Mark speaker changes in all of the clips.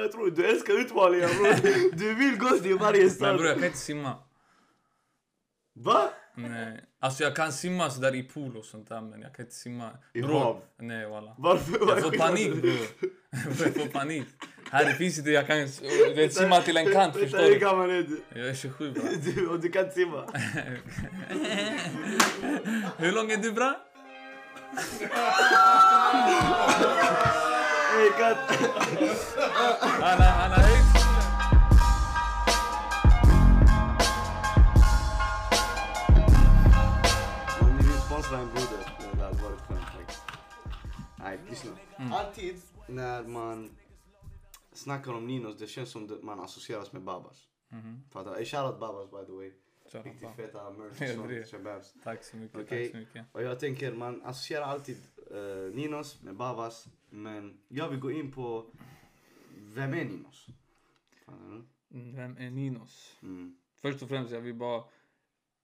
Speaker 1: vad jag tror. Du älskar utmaningar bror. Du vill gå till varje
Speaker 2: Men
Speaker 1: stad.
Speaker 2: bror jag kan inte simma.
Speaker 1: Va?
Speaker 2: Nej. Alltså jag kan simma sådär i pool och sånt där men jag kan inte simma.
Speaker 1: I
Speaker 2: Bror,
Speaker 1: hav?
Speaker 2: Nej walla.
Speaker 1: Varför?
Speaker 2: Jag får panik bror. jag får panik. Här det finns inte, jag kan vet, simma till en kant förstår
Speaker 1: Hur
Speaker 2: du.
Speaker 1: gammal är du?
Speaker 2: Jag är 27 bra.
Speaker 1: du? Och du kan inte simma?
Speaker 2: Hur lång är du bra? Han är högt.
Speaker 1: Om ni vill sponsra en broder, det hade varit skönt. Nej, lyssna. Alltid när man snackar om Ninos, det känns som att man associeras med Babas. Fattar du? Shoutout Babas by the way. Riktigt feta merch
Speaker 2: så mycket, tack så mycket.
Speaker 1: Och jag tänker, man associerar alltid eh, Ninos med Babas. Men jag vill gå in på, vem är Ninos? Fattar du?
Speaker 2: Mm, Vem är Ninos?
Speaker 1: Mm.
Speaker 2: Först och främst, jag vill bara...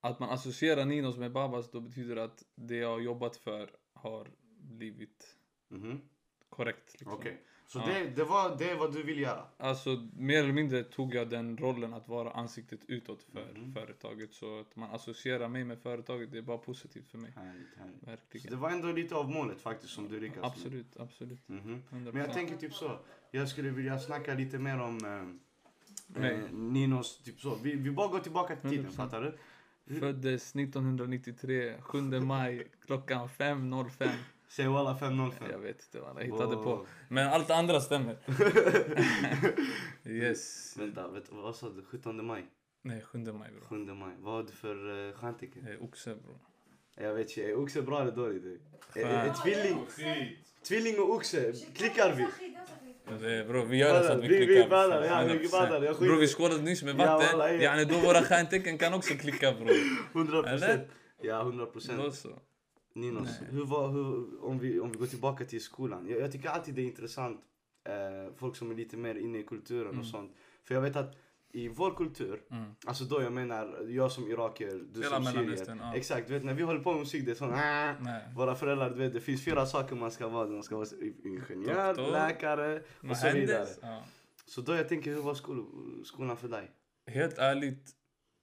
Speaker 2: Att man associerar Ninos med Babas, då betyder det att det jag har jobbat för har blivit
Speaker 1: Mhm.
Speaker 2: korrekt. Liksom.
Speaker 1: Okej. Så
Speaker 2: Ja.
Speaker 1: det, det, var, det är vad du vill göra?
Speaker 2: Alltså, mer eller mindre tog jag den rollen att vara ansiktet utåt för
Speaker 1: Mhm.
Speaker 2: företaget. Så att man associerar mig med företaget, det är bara positivt för mig.
Speaker 1: Härligt, härligt. Så
Speaker 2: Verkligen.
Speaker 1: det var ändå lite av målet faktiskt som du lyckades med.
Speaker 2: Absolut, absolut.
Speaker 1: Mhm.
Speaker 2: 100%.
Speaker 1: Men jag tänker typ så. Jag skulle vilja snacka lite mer om eh, eh, Ninos, typ så. Vi, vi bara går tillbaka till tiden,
Speaker 2: 100%.
Speaker 1: fattar du?
Speaker 2: Föddes 1993, 7 maj, klockan 5.05.
Speaker 1: Säg walla 505.
Speaker 2: Jag vet inte vad jag hittade
Speaker 1: Wow.
Speaker 2: på. Men allt andra stämmer. yes.
Speaker 1: Vänta, vet, vad sa du? 17 maj?
Speaker 2: Nej, 7 maj bro.
Speaker 1: 7 maj. Vad har du för uh, stjärntecken?
Speaker 2: Det är oxe bro.
Speaker 1: Jag vet inte, är oxe bra eller dåligt? du? Är, är, är
Speaker 2: Fan.
Speaker 1: tvilling, tvilling och oxe, klickar vi?
Speaker 2: Det är, bro, vi gör det så att vi klickar.
Speaker 1: vi
Speaker 2: 100%.
Speaker 1: ballar, jag skiter.
Speaker 2: Bro, vi skålade nyss med vatten. Yani då våra stjärntecken kan också klicka bro.
Speaker 1: 100
Speaker 2: Eller?
Speaker 1: procent. Ja, 100
Speaker 2: Då
Speaker 1: procent.
Speaker 2: så.
Speaker 1: Ninos, hur var, hur, om, vi, om vi går tillbaka till skolan. Jag, jag tycker alltid det är intressant, eh, folk som är lite mer inne i kulturen
Speaker 2: Mm.
Speaker 1: och sånt. För jag vet att i vår kultur,
Speaker 2: Mm.
Speaker 1: alltså då jag menar jag som iraker, du
Speaker 2: Hela
Speaker 1: som syrier.
Speaker 2: Ja.
Speaker 1: Exakt, du vet när vi håller på med musik det är sån
Speaker 2: Nej.
Speaker 1: Våra föräldrar, du vet det finns fyra saker man ska vara. Man ska vara ingenjör,
Speaker 2: Doktor.
Speaker 1: läkare och
Speaker 2: Vad
Speaker 1: så vidare.
Speaker 2: Ja.
Speaker 1: Så då jag tänker, hur var skol, skolan för dig?
Speaker 2: Helt ärligt,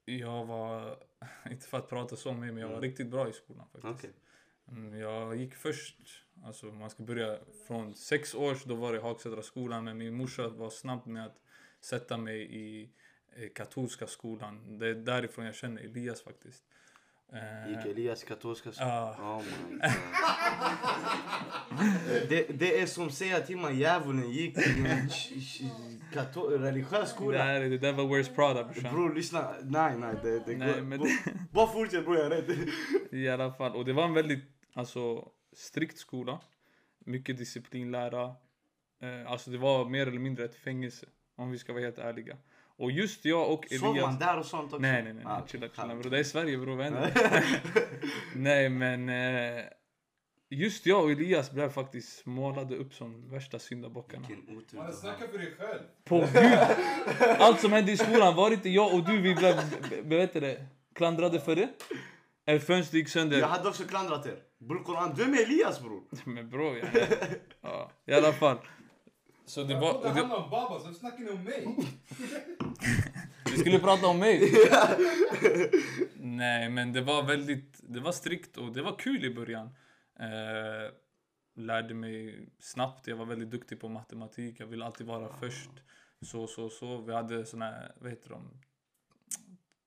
Speaker 2: jag var, inte för att prata så med men jag var
Speaker 1: Mm.
Speaker 2: riktigt bra i skolan faktiskt.
Speaker 1: Okej.
Speaker 2: Mm, Jag gick först, alltså man ska börja från sex års, då var det Hagsätra skolan men min morsa var snabb med att sätta mig i eh, katolska skolan. Det är därifrån jag känner Elias faktiskt. Eh,
Speaker 1: Gick Elias i katolska skolan?
Speaker 2: Ja.
Speaker 1: Oh my God. det, det är som säga till mig djävulen gick till en religiös
Speaker 2: det,
Speaker 1: skola.
Speaker 2: är- det där var Where's Prada brorsan.
Speaker 1: Bror lyssna, nej nej det, det
Speaker 2: Nej,
Speaker 1: går.
Speaker 2: men
Speaker 1: Bara fortsätt bror jag är rädd.
Speaker 2: I alla fall. Och det var en väldigt alltså, strikt skola. Mycket disciplinlära. Eh, alltså det var mer eller mindre ett fängelse. Om vi ska vara helt ärliga. Och just jag och
Speaker 1: Sov man
Speaker 2: Elias...
Speaker 1: där och sånt också?
Speaker 2: Nej nej nej,
Speaker 1: Ah,
Speaker 2: chilla chilla
Speaker 1: okej.
Speaker 2: bro. Det är Sverige bror, vad? Nej men... Eh, just jag och Elias blev faktiskt målade upp som värsta syndabockarna.
Speaker 1: Vilken otur
Speaker 3: Man snackar för dig själv.
Speaker 2: På gud! Allt som hände i skolan, var inte jag och du vi blev, vet du det, klandrade för det? Ett fönster gick sönder.
Speaker 1: Jag hade också klandrat er. Bror Koran, vem är Elias bror?
Speaker 2: Men bror, ja. ja. I alla fall. Så det var... Och det,
Speaker 3: var Baba, så snackar ni om mig.
Speaker 2: vi skulle prata om mig. Nej, men det var väldigt... Det var strikt och det var kul i början. Eh, lärde mig snabbt. Jag var väldigt duktig på matematik. Jag ville alltid vara först. Så, så, så. Vi hade såna här, vad heter de?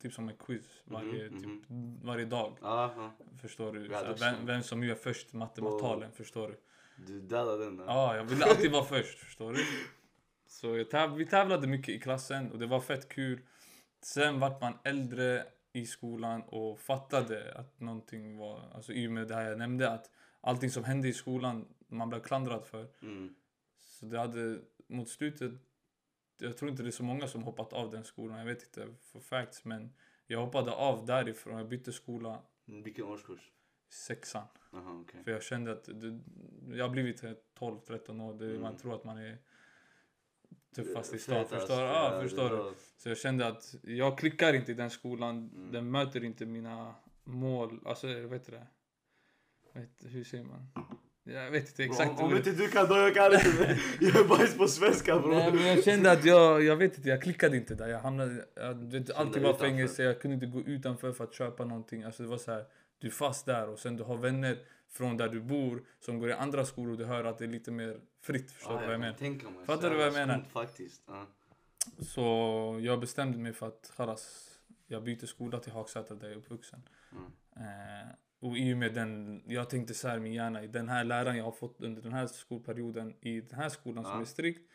Speaker 2: Typ som en quiz varje,
Speaker 1: Mhm,
Speaker 2: typ, varje dag.
Speaker 1: Aha.
Speaker 2: Förstår du?
Speaker 1: Vi hade
Speaker 2: Så
Speaker 1: också-
Speaker 2: vem, vem som gör först matematikalen, förstår du?
Speaker 1: Du dödade den.
Speaker 2: Ja, jag ville alltid vara först, förstår du? Så täv- vi tävlade mycket i klassen och det var fett kul. Sen vart man äldre i skolan och fattade att någonting var, alltså i och med det här jag nämnde att allting som hände i skolan man blev klandrad för.
Speaker 1: Mm.
Speaker 2: Så det hade mot slutet, jag tror inte det är så många som hoppat av den skolan, jag vet inte för facts men jag hoppade av därifrån, jag bytte skola
Speaker 1: Vilken årskurs?
Speaker 2: sexan.
Speaker 1: Aha, okej.
Speaker 2: För jag kände att det, jag har blivit 12-13 år. Det,
Speaker 1: Mm.
Speaker 2: Man tror att man är tuffast i stan. Förstår,
Speaker 1: ja, det
Speaker 2: förstår du? Så jag kände att jag klickar inte i den skolan.
Speaker 1: Mm.
Speaker 2: Den möter inte mina mål. Alltså, vad heter det? Vet, hur säger man? Jag vet inte exakt
Speaker 1: om, om inte du kan då jag kan inte. Jag är bajs på svenska bro.
Speaker 2: Nej, men jag kände att jag, jag vet inte, jag klickade inte där. Jag hamnade, jag, vet, allting var fängelse, jag kunde inte gå utanför för att köpa någonting. Alltså det var så här, du är fast där och sen du har vänner från där du bor som går i andra skolor och du hör att det är lite mer fritt. Förstår
Speaker 1: Ah,
Speaker 2: du vad jag menar? Fattar du vad jag menar?
Speaker 1: Faktiskt. Ja.
Speaker 2: Så jag bestämde mig för att chalas, jag byter skola till Hagsätra där jag är uppvuxen.
Speaker 1: Mm.
Speaker 2: Eh, och i och med den, jag tänkte så här min hjärna, i den här läran jag har fått under den här skolperioden i den här skolan som
Speaker 1: Ja.
Speaker 2: är strikt.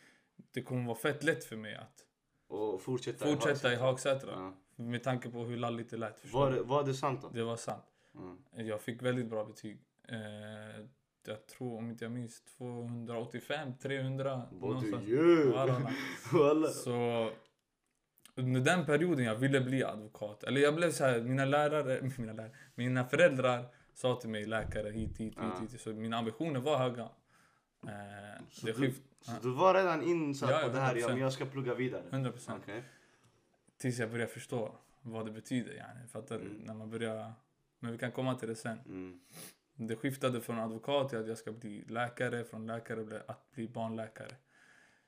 Speaker 2: Det kommer vara fett lätt för mig att
Speaker 1: Och fortsätta,
Speaker 2: fortsätta i Hagsätra.
Speaker 1: Ja.
Speaker 2: Med tanke på hur lalligt det lät.
Speaker 1: Var, det, var det sant då?
Speaker 2: Det var sant.
Speaker 1: Ja.
Speaker 2: Jag fick väldigt bra betyg. Eh, jag tror, om inte jag minns, 285, 300
Speaker 1: Vad du
Speaker 2: någonstans. Walla. Så under den perioden jag ville bli advokat, eller jag blev så här, mina lärare, mina lärare, mina föräldrar sa till mig läkare hit, hit, hit, hit. Så mina ambitioner var höga. Eh,
Speaker 1: Så du-
Speaker 2: skift,
Speaker 1: Så du var redan insatt
Speaker 2: Ja,
Speaker 1: på det här, ja
Speaker 2: 100%.
Speaker 1: men jag ska plugga vidare?
Speaker 2: 100 procent.
Speaker 1: Okej.
Speaker 2: Tills jag började förstå vad det betyder. Yani. Fattar du?
Speaker 1: Mm.
Speaker 2: När man börjar... Men vi kan komma till det sen.
Speaker 1: Mm.
Speaker 2: Det skiftade från advokat till att jag ska bli läkare, från läkare att bli barnläkare.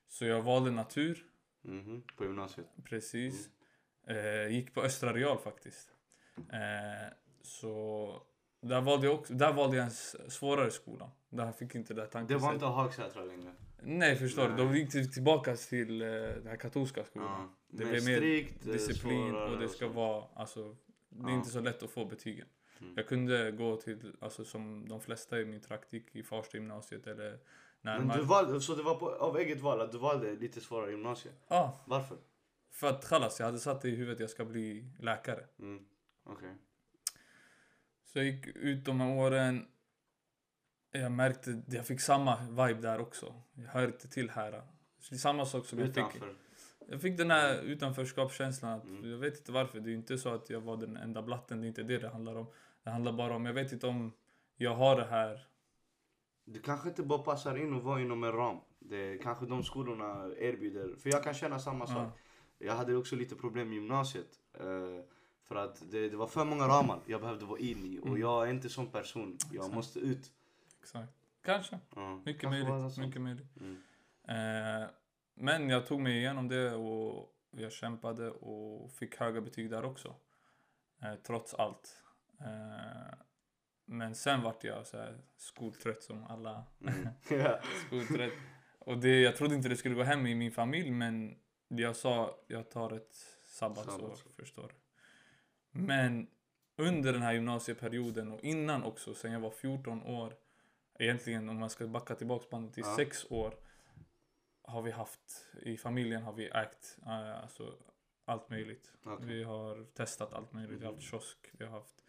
Speaker 2: Så jag valde natur,
Speaker 1: Mhm. På gymnasiet?
Speaker 2: precis. Eh, gick på Östra Real faktiskt. Eh, så där valde, jag också, där valde jag en svårare skola. Där fick inte det här
Speaker 1: Det var
Speaker 2: tankesättet.
Speaker 1: inte Hagsätra längre?
Speaker 2: Nej, förstår du. Då gick tillbaka till eh, den här katolska skolan.
Speaker 1: Ja.
Speaker 2: Det blev mer
Speaker 1: eh,
Speaker 2: disciplin och det ska
Speaker 1: så.
Speaker 2: vara, alltså, det är
Speaker 1: Ja.
Speaker 2: inte så lätt att få betygen.
Speaker 1: Mm.
Speaker 2: Jag kunde gå till, alltså som de flesta i min trakt gick i Farsta gymnasiet eller
Speaker 1: Men
Speaker 2: närmare.
Speaker 1: du valde, så det var på, av eget val att du valde lite svårare gymnasie?
Speaker 2: Ja,
Speaker 1: Varför?
Speaker 2: för att chalas, jag hade satt i huvudet att jag ska bli läkare.
Speaker 1: Mm. Okej.
Speaker 2: Så jag gick ut de här åren. Jag märkte, jag fick samma vibe där också. Jag hör inte till här. Så det är samma sak som jag fick.
Speaker 1: Utanför?
Speaker 2: Jag fick den här utanförskapskänslan. Att
Speaker 1: Mm.
Speaker 2: Jag vet inte varför. Det är inte så att jag var den enda blatten. Det är inte det det handlar om. Det handlar bara om, jag vet inte om jag har det här.
Speaker 1: Du kanske inte bara passar in och vara inom en ram. Det kanske de skolorna erbjuder. För jag kan känna samma sak. Jag hade också lite problem med gymnasiet. eh, för att det, det var för många ramar jag behövde vara in i. Och
Speaker 2: Mm.
Speaker 1: jag är inte sån person. Jag
Speaker 2: Exakt.
Speaker 1: måste ut.
Speaker 2: Exakt. Kanske.
Speaker 1: Ja,
Speaker 2: Mycket
Speaker 1: kanske
Speaker 2: möjligt. Mycket möjligt.
Speaker 1: Mm.
Speaker 2: Eh, men jag tog mig igenom det och jag kämpade och fick höga betyg där också. Eh, trots allt. Eh, men sen vart jag så här skoltrött som alla
Speaker 1: Mm.
Speaker 2: skoltrött. Och det, jag trodde inte det skulle gå hem i min familj men jag sa jag tar ett sabbatsår,
Speaker 1: Sabbatsår.
Speaker 2: förstår du. Men under den här gymnasieperioden och innan också, sen jag var 14 år, egentligen om man ska backa tillbaks bandet till
Speaker 1: Ja.
Speaker 2: 6 år, har vi haft, i familjen har vi ägt eh, alltså, allt möjligt.
Speaker 1: Okej.
Speaker 2: Vi har testat allt möjligt. Vi har haft
Speaker 1: Mhm.
Speaker 2: kiosk, vi har haft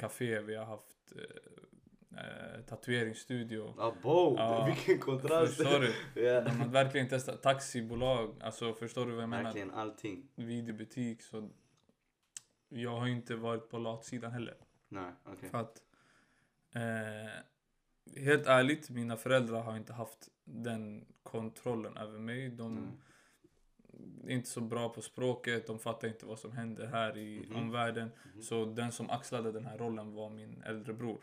Speaker 2: café, vi har haft eh, eh, tatueringsstudio.
Speaker 1: Abo,
Speaker 2: Ja.
Speaker 1: vilken kontrast.
Speaker 2: Förstår du?
Speaker 1: ja.
Speaker 2: De har verkligen testat taxibolag, alltså förstår du vad jag menar?
Speaker 1: Verkligen allting.
Speaker 2: Videobutik, så jag har inte varit på latsidan heller.
Speaker 1: Nej, okej.
Speaker 2: För att, eh, helt ärligt, mina föräldrar har inte haft den kontrollen över mig. De
Speaker 1: Mm.
Speaker 2: Inte så bra på språket, de fattar inte vad som händer här i
Speaker 1: Mhm.
Speaker 2: omvärlden.
Speaker 1: Mhm.
Speaker 2: Så den som axlade den här rollen var min äldre bror.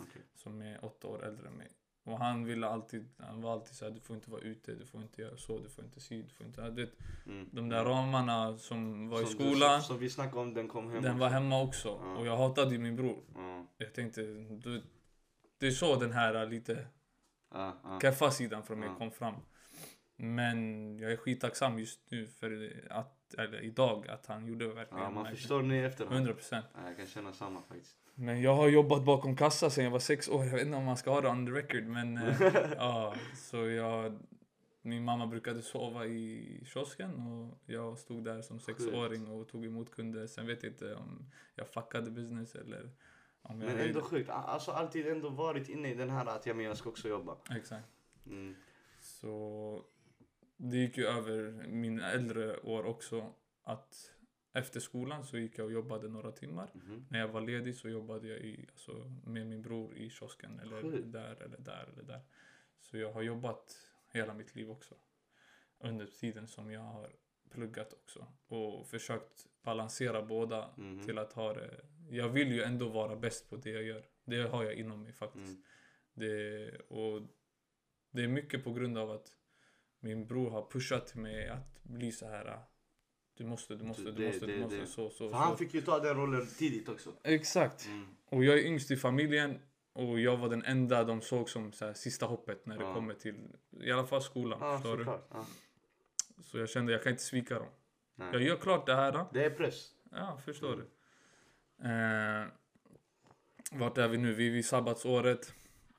Speaker 1: Okej.
Speaker 2: som är åtta år äldre än mig. Och han ville alltid, han var alltid så här, du får inte vara ute, du får inte göra så, du får inte sy, du får inte... Du vet,
Speaker 1: Mm.
Speaker 2: de där ramarna som var i
Speaker 1: Som du-
Speaker 2: skolan,
Speaker 1: Som vi snackade om, den kom hem
Speaker 2: den
Speaker 1: också.
Speaker 2: var hemma också.
Speaker 1: Ja.
Speaker 2: Och jag hatade ju min bror.
Speaker 1: Ja,
Speaker 2: Jag tänkte, du, det är så den här lite keffa sidan från mig kom fram. Men jag är skittacksam just nu för att, eller idag, att han gjorde verkligen
Speaker 1: ja, man förstår nu i efterhand.
Speaker 2: 100 procent.
Speaker 1: Ja, jag kan känna samma faktiskt.
Speaker 2: Men jag har jobbat bakom kassa sedan jag var sex år. Jag vet inte om man ska ha det on the record. Men eh, ja, så jag... Min mamma brukade sova i kiosken och jag stod där som sexåring och tog emot kunder. Sen vet jag inte om jag fuckade business eller om jag
Speaker 1: Men ändå sjukt. Alltså alltid ändå varit inne i den här att ja, men jag ska också jobba.
Speaker 2: Exakt.
Speaker 1: Mm.
Speaker 2: Så det gick ju över mina äldre år också. Att efter skolan så gick jag och jobbade några timmar.
Speaker 1: Mhm.
Speaker 2: När jag var ledig så jobbade jag i, alltså, med min bror i kiosken. Eller
Speaker 1: Sjukt.
Speaker 2: där eller där eller där. Så jag har jobbat hela mitt liv också. Under tiden som jag har pluggat också. Och försökt balansera båda
Speaker 1: Mhm.
Speaker 2: till att ha det. Jag vill ju ändå vara bäst på det jag gör. Det har jag inom mig faktiskt.
Speaker 1: Mm.
Speaker 2: Det, och det är mycket på grund av att min bror har pushat mig att bli så här. Du måste, du måste, du
Speaker 1: Det-
Speaker 2: måste,
Speaker 1: det-
Speaker 2: du måste,
Speaker 1: det.
Speaker 2: så, så,
Speaker 1: För han
Speaker 2: så.
Speaker 1: fick ju ta den rollen tidigt också.
Speaker 2: Exakt.
Speaker 1: Mm.
Speaker 2: Och jag är yngst i familjen och jag var den enda de såg som så här, sista hoppet när det
Speaker 1: Ja.
Speaker 2: kommer till i alla fall skolan.
Speaker 1: Ja,
Speaker 2: förstår du?
Speaker 1: Ja.
Speaker 2: Så jag kände jag kan inte svika dem.
Speaker 1: Nej.
Speaker 2: Jag gör klart det här.
Speaker 1: Det är press.
Speaker 2: Ja, förstår
Speaker 1: Mm.
Speaker 2: du. Eh, vart är vi nu? Vi är vid sabbatsåret.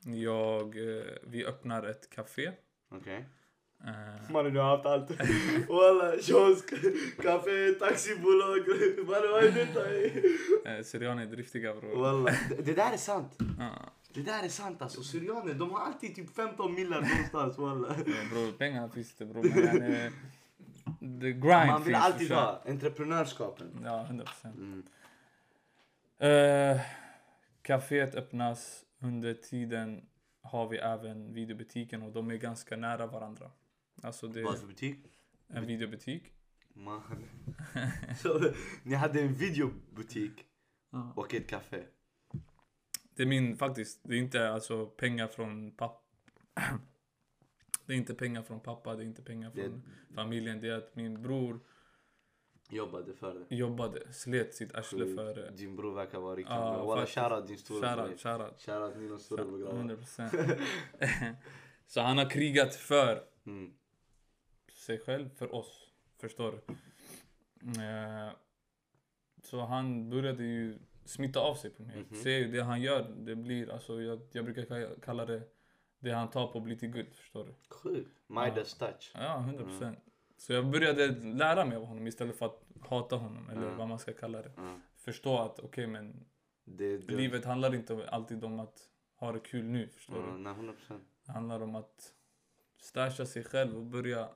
Speaker 2: Jag, eh, vi öppnar ett café.
Speaker 1: Okej.
Speaker 2: Eh,
Speaker 1: du har haft allt. Walla, kiosk, café, taxibolag. Mannen, vad är detta?
Speaker 2: eh, Syrianer är driftiga bror.
Speaker 1: Walla, det, där är sant.
Speaker 2: Ja,
Speaker 1: Det där är sant alltså. Syrianer, de har alltid typ 15 millar någonstans walla.
Speaker 2: ja, bror, pengarna finns det bror. Men yani, the grind
Speaker 1: Man vill
Speaker 2: finns,
Speaker 1: alltid ha entreprenörskapen.
Speaker 2: Ja, 100 procent.
Speaker 1: Mm.
Speaker 2: Uh, caféet öppnas. Under tiden har vi även videobutiken och de är ganska nära varandra. Alltså det
Speaker 1: Vad för butik?
Speaker 2: en videobutik.
Speaker 1: Man. Så, ni hade en videobutik
Speaker 2: Ja.
Speaker 1: och ett café.
Speaker 2: Det är min faktiskt. Det är inte alltså pengar från pappa. Det är inte pengar från pappa, det är inte pengar
Speaker 1: Det-
Speaker 2: från familjen. Det är att min bror
Speaker 1: Jobbade för det.
Speaker 2: jobbade, slet sitt arsle för det.
Speaker 1: Din bror verkar vara riktigt
Speaker 2: Ja,
Speaker 1: bra. Walla shoutout din stora bror.
Speaker 2: Shoutout, shoutout.
Speaker 1: Shoutout Ninos stora bror grabbar.
Speaker 2: 100 procent. Så han har krigat för
Speaker 1: Mm.
Speaker 2: Sig själv, för oss. Förstår du? Eh, Så han började ju smitta av sig på mig.
Speaker 1: Mhm.
Speaker 2: Ser ju det han gör, det blir alltså, jag, jag brukar ka- kalla det det han tar på blir till guld, förstår du?
Speaker 1: Sjukt. Midas touch.
Speaker 2: Ja, 100 procent. Så jag började lära mig av honom istället för att hata honom, eller
Speaker 1: Mm.
Speaker 2: vad man ska kalla det.
Speaker 1: Mm.
Speaker 2: Förstå att okej, men
Speaker 1: Det, det,
Speaker 2: livet handlar inte alltid om att ha det kul nu, förstår du?
Speaker 1: Mm, nej, 100 procent.
Speaker 2: Det handlar om att stasha sig själv och börja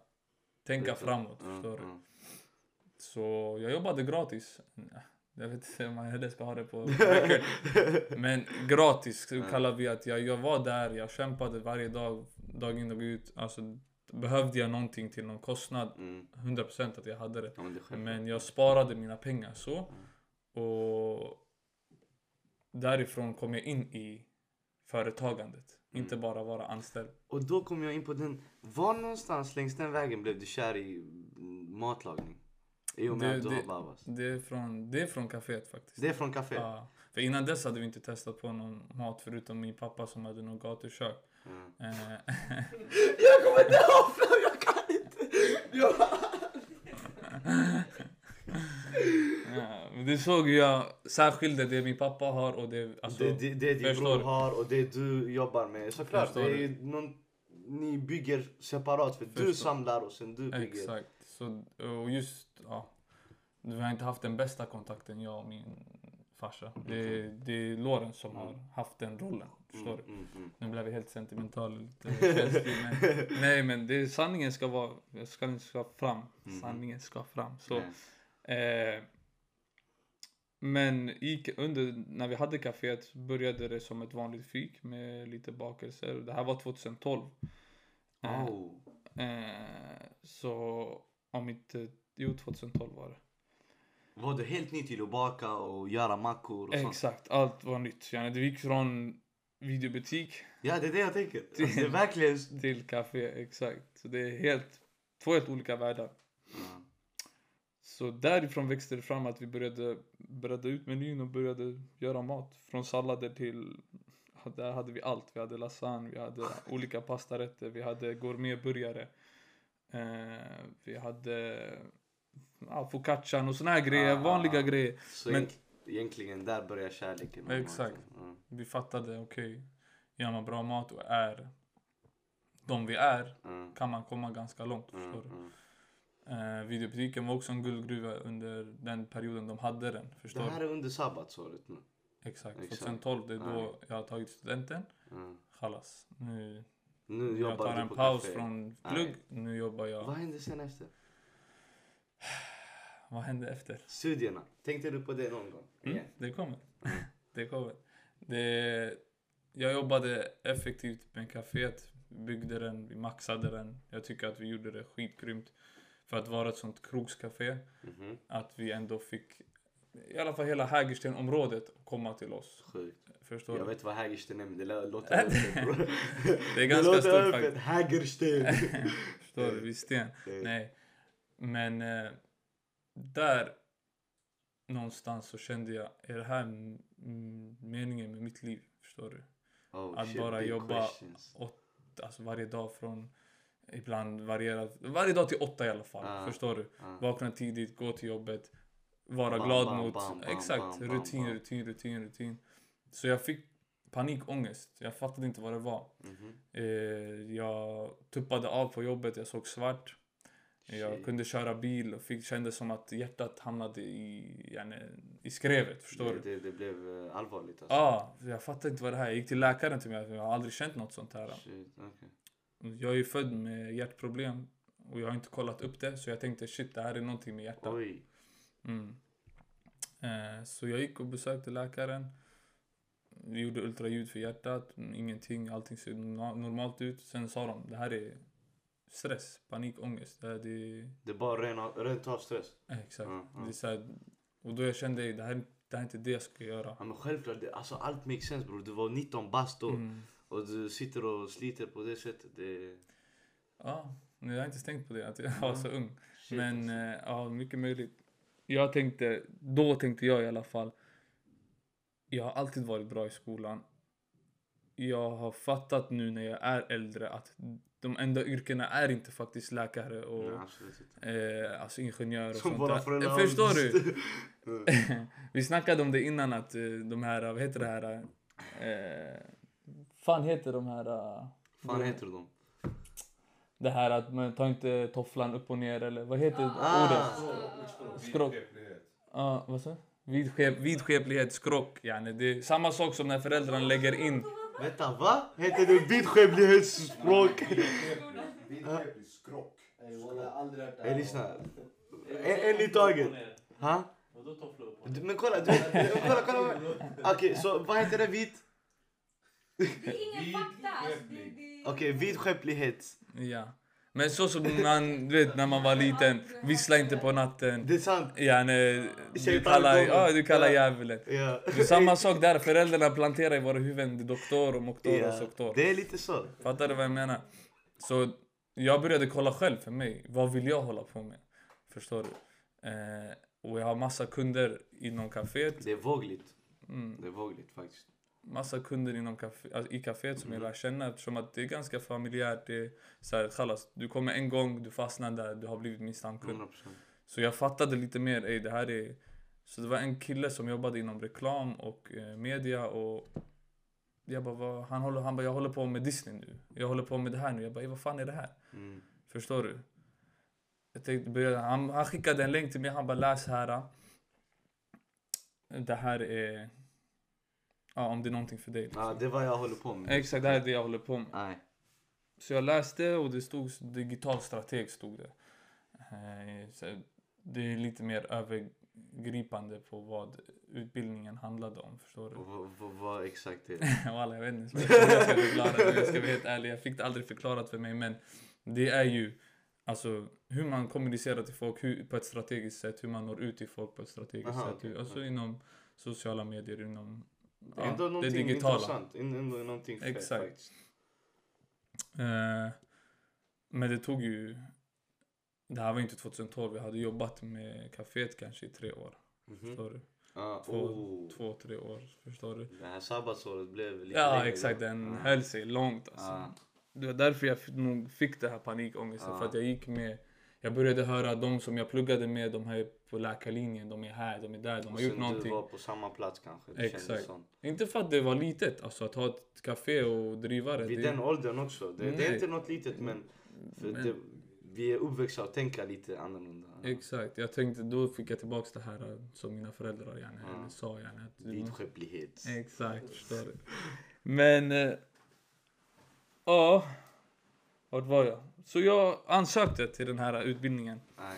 Speaker 2: tänka framåt, förstår du?
Speaker 1: Mm.
Speaker 2: Så jag jobbade gratis. Jag vet inte om man heller ska ha det på. Men gratis kallar vi att jag, jag var där, jag kämpade varje dag, dag in och ut. Alltså, behövde jag någonting till någon kostnad,
Speaker 1: Mm.
Speaker 2: 100% att jag hade det.
Speaker 1: Men
Speaker 2: jag sparade mina pengar så. Och därifrån kom jag in i företagandet. Inte bara vara anställd.
Speaker 1: Och då kom jag in på den. Var någonstans längs den vägen blev du kär i mm, matlagning? I och med
Speaker 2: Det-
Speaker 1: att du
Speaker 2: det-
Speaker 1: har babas.
Speaker 2: Det är från, det är från kaféet faktiskt.
Speaker 1: Det är från café?
Speaker 2: Ja, för innan dess hade vi inte testat på någon mat förutom min pappa som hade någon gatukök.
Speaker 1: Mm.
Speaker 2: Eh,
Speaker 1: Jag kommer inte ihåg jag kan inte. Jag...
Speaker 2: det såg jag särskilde det min pappa har och det... Alltså,
Speaker 1: det, det, det din bror
Speaker 2: du?
Speaker 1: har och det du jobbar med. Såklart,
Speaker 2: Förstår
Speaker 1: det är
Speaker 2: du?
Speaker 1: någon, ni bygger separat för du
Speaker 2: Förstår.
Speaker 1: samlar och sen du bygger.
Speaker 2: Exakt. Så, och just, ja. Vi har inte haft den bästa kontakten, jag och min farsa. Det, det är Loren som har haft den rollen. Förstår du?
Speaker 1: Mm, mm, mm.
Speaker 2: Nu blev vi helt sentimental lite känslig. Men, nej men det, sanningen ska vara, sanningen ska fram. Sanningen ska fram. Så,
Speaker 1: Nej.
Speaker 2: eh, men i, under, när vi hade kaféet började det som ett vanligt fik med lite bakelser. Det här var 2012. Eh,
Speaker 1: Oh.
Speaker 2: Eh, så om inte... Jo, 2012 var det.
Speaker 1: Var du helt ny till att baka och göra mackor och sånt?
Speaker 2: Exakt, allt var nytt. Yani, det gick från videobutik
Speaker 1: Ja, det är det jag tänker. Alltså, det är verkligen...
Speaker 2: till café, exakt. Så det är helt, två helt olika världar.
Speaker 1: Ja.
Speaker 2: Så därifrån växte det fram att vi började bredda ut menyn och började göra mat. Från sallader till... Där hade vi allt. Vi hade lasagne, vi hade olika pastarätter, vi hade gourmetburgare. Eh, vi hade ja, focaccian och såna här grejer,
Speaker 1: Ah.
Speaker 2: vanliga grejer.
Speaker 1: Så
Speaker 2: Men-
Speaker 1: egent- egentligen där börjar kärleken.
Speaker 2: Exakt.
Speaker 1: maten.
Speaker 2: Vi fattade, okej, gör man bra mat och är de vi är
Speaker 1: ja,
Speaker 2: kan man komma ganska långt.
Speaker 1: ja,
Speaker 2: Förstår du? Eh, videobutiken var också en guldgruva under den perioden de hade den. Förstår
Speaker 1: Det här är under sabbatsåret nu.
Speaker 2: Exakt.
Speaker 1: exakt.
Speaker 2: 2012, det är då
Speaker 1: Ja.
Speaker 2: jag har tagit studenten.
Speaker 1: Ja.
Speaker 2: Chalas. Nu
Speaker 1: Nu
Speaker 2: jag tar en paus
Speaker 1: café.
Speaker 2: från
Speaker 1: Nej.
Speaker 2: plugg. Nu jobbar jag.
Speaker 1: Vad hände sen efter?
Speaker 2: Vad hände efter?
Speaker 1: Studierna. Tänkte du på det någon gång?
Speaker 2: Mm,
Speaker 1: Igen?
Speaker 2: det kommer. Det kommer. Det, jag jobbade effektivt med kaféet. Byggde den, vi maxade den. Jag tycker att vi gjorde det skitgrymt. För att vara ett sånt krogscafé.
Speaker 1: Mhm.
Speaker 2: Att vi ändå fick i alla fall hela Hägersten-området komma till oss.
Speaker 1: Sjukt.
Speaker 2: Förstår
Speaker 1: Jag
Speaker 2: du?
Speaker 1: vet vad Hägersten är men det lå- låter öppet.
Speaker 2: Det är ganska
Speaker 1: låter
Speaker 2: stort faktiskt.
Speaker 1: Hägersten.
Speaker 2: Förstår du? Visst det.
Speaker 1: Det-
Speaker 2: Nej. Men eh, där någonstans så kände jag, är det här meningen med mitt liv? Förstår du?
Speaker 1: Oh,
Speaker 2: Att
Speaker 1: shit,
Speaker 2: bara jobba åt, alltså varje dag från, ibland varierat, varje dag till åtta i alla fall.
Speaker 1: Ah.
Speaker 2: Förstår du?
Speaker 1: Ah.
Speaker 2: Vakna tidigt, gå till jobbet, vara
Speaker 1: Bam,
Speaker 2: glad
Speaker 1: bam,
Speaker 2: mot,
Speaker 1: bam,
Speaker 2: exakt, rutin, rutin, rutin, rutin. Så jag fick panikångest. Jag fattade inte vad det var.
Speaker 1: Mhm.
Speaker 2: Eh, jag tuppade av på jobbet, jag såg svart. Jag
Speaker 1: Shit.
Speaker 2: kunde köra bil och fick, kände som att hjärtat hamnade i, yani, i skrevet. Förstår
Speaker 1: det,
Speaker 2: du?
Speaker 1: det, det blev eh, allvarligt alltså.
Speaker 2: Ja, ah, jag fattade inte vad det här är. Jag gick till läkaren till mig. Jag har aldrig känt något sånt här.
Speaker 1: Shit, okej.
Speaker 2: Jag är ju född med hjärtproblem och jag har inte kollat upp det. Så jag tänkte shit, det här är någonting med hjärtat. Mm. Eh, så jag gick och besökte läkaren. Vi gjorde ultraljud för hjärtat. Ingenting, allting ser no- normalt ut. Sen sa de, det här är stress, panikångest. Det, här, det,
Speaker 1: Det är bara ren, rent av stress.
Speaker 2: eh, exakt.
Speaker 1: Ja, ja.
Speaker 2: Det är så här, och då jag kände, det här, det här är inte det jag ska göra.
Speaker 1: Ja, men självklart, det, alltså allt makes sense bror. Du var 19 bast då.
Speaker 2: Mm.
Speaker 1: Och du sitter och sliter på det sättet. Det,
Speaker 2: Ja, jag har inte tänkt på det, att jag var så ung.
Speaker 1: shit,
Speaker 2: Men
Speaker 1: alltså.
Speaker 2: eh, ja, mycket möjligt. Jag tänkte, då tänkte jag i alla fall. Jag har alltid varit bra i skolan. Jag har fattat nu när jag är äldre att de enda yrkena är inte faktiskt läkare och
Speaker 1: Nej,
Speaker 2: eh, alltså ingenjör och
Speaker 1: Som
Speaker 2: sånt där. Eh, Förstår du? Vi snackade om det innan att eh, de här, vad heter det här? Eh, fan heter de här? eh,
Speaker 1: fan heter de?
Speaker 2: Det här att man tar inte tofflan upp och ner eller vad heter
Speaker 1: Ah.
Speaker 2: ordet? Skrock. Ja, vad sa? Vidskep, vidskeplighet, skrock. Yani. Det är samma sak som när föräldrarna lägger in...
Speaker 1: Vänta, va? Heter det vidskeplighetsspråk?
Speaker 3: Vidskeplig skrock.
Speaker 4: Ey walla, jag har aldrig hört det
Speaker 1: Ey
Speaker 4: här.
Speaker 1: lyssna. En, i taget. Ha?
Speaker 2: Vadå
Speaker 1: Du, Men kolla, du, kolla, kolla. Okej, så vad heter det? Vit?
Speaker 5: Det är ingen fakta. Alltså.
Speaker 1: Okej, vidskeplighet.
Speaker 2: Ja. Men så som man, du vet när man var liten, vissla inte på natten.
Speaker 1: Det är sant.
Speaker 2: Yani, du
Speaker 1: Shaitan
Speaker 2: kallar, ja, du kallar
Speaker 1: Ja.
Speaker 2: djävulen.
Speaker 1: Ja.
Speaker 2: Det är samma sak där, föräldrarna planterar i våra huvuden doktor och moktor och
Speaker 1: Ja,
Speaker 2: soktor.
Speaker 1: Det är lite så.
Speaker 2: Fattar du vad jag menar? Så jag började kolla själv för mig. Vad vill jag hålla på med? Förstår du? Eh, och jag har massa kunder inom kaféet.
Speaker 1: Det är vågligt.
Speaker 2: Mm,
Speaker 1: Det är vågligt faktiskt.
Speaker 2: Massa kunder inom kafé, alltså, i kaféet som
Speaker 1: Mm.
Speaker 2: jag lär känna eftersom att det är ganska familjärt. Det är så här, kallas, du kommer en gång, du fastnar där, du har blivit min stamkund.
Speaker 1: 100%.
Speaker 2: Så jag fattade lite mer, ey, det här är... Så det var en kille som jobbade inom reklam och eh, media och jag bara, vad, han, håller, han bara, jag håller på med Disney nu. Jag håller på med det här nu. Jag bara, vad fan är det här?
Speaker 1: Mm.
Speaker 2: Förstår du? Jag tänkte, han, han skickade en länk till mig, han bara läs här. Det här är... Ja, om det är någonting för dig. Liksom.
Speaker 1: Ja, det är vad jag håller på med.
Speaker 2: Exakt, det här är det jag håller på med.
Speaker 1: Nej.
Speaker 2: Så jag läste och det stod digital strateg stod det. Eh, Så det är lite mer övergripande på vad utbildningen handlade om, förstår du?
Speaker 1: Och Vad, exakt är det?
Speaker 2: Walla, jag vet inte jag ska förklara det. Jag ska vara helt ärlig, jag fick det aldrig förklarat för mig. Men det är ju alltså, hur man kommunicerar till folk hur, på ett strategiskt sätt. Hur man når ut till folk på ett strategiskt
Speaker 1: Aha,
Speaker 2: sätt. Hur- alltså inom sociala medier, inom
Speaker 1: Det är ändå
Speaker 2: ja, det
Speaker 1: någonting
Speaker 2: digitala.
Speaker 1: intressant. Ändå någonting fett
Speaker 2: Exakt.
Speaker 1: faktiskt.
Speaker 2: Eh, men det tog ju... Det här var inte 2012, jag hade jobbat med kaféet kanske i tre år.
Speaker 1: Mhm.
Speaker 2: Förstår du?
Speaker 1: Ja,
Speaker 2: Två,
Speaker 1: oh.
Speaker 2: två, tre år. Förstår du?
Speaker 1: Det här sabbatsåret blev lite
Speaker 2: Ja,
Speaker 1: längre
Speaker 2: exakt. Den
Speaker 1: Ja.
Speaker 2: höll sig långt. Alltså.
Speaker 1: Ja.
Speaker 2: Det var därför jag nog fick det här panikångesten.
Speaker 1: Ja.
Speaker 2: För att jag gick med... Jag började höra de som jag pluggade med, de här på läkarlinjen, de är här, de är där, de
Speaker 1: Och
Speaker 2: har gjort
Speaker 1: sen
Speaker 2: någonting.
Speaker 1: du var på samma plats kanske. Det
Speaker 2: Exakt. Inte för att det var litet, alltså att ha ett café och driva det.
Speaker 1: Vid
Speaker 2: det
Speaker 1: den åldern också. Det, det är inte något litet men,
Speaker 2: Men-
Speaker 1: Det, vi är uppväxta att tänka lite annorlunda.
Speaker 2: Exakt, jag tänkte då fick jag tillbaks det här som mina föräldrar gärna
Speaker 1: Ja.
Speaker 2: eller sa gärna. Att
Speaker 1: Vidskeplighet.
Speaker 2: Exakt, förstår du. Men... eh, Ja. Vart var jag? Så jag ansökte till den här utbildningen.
Speaker 1: Nej.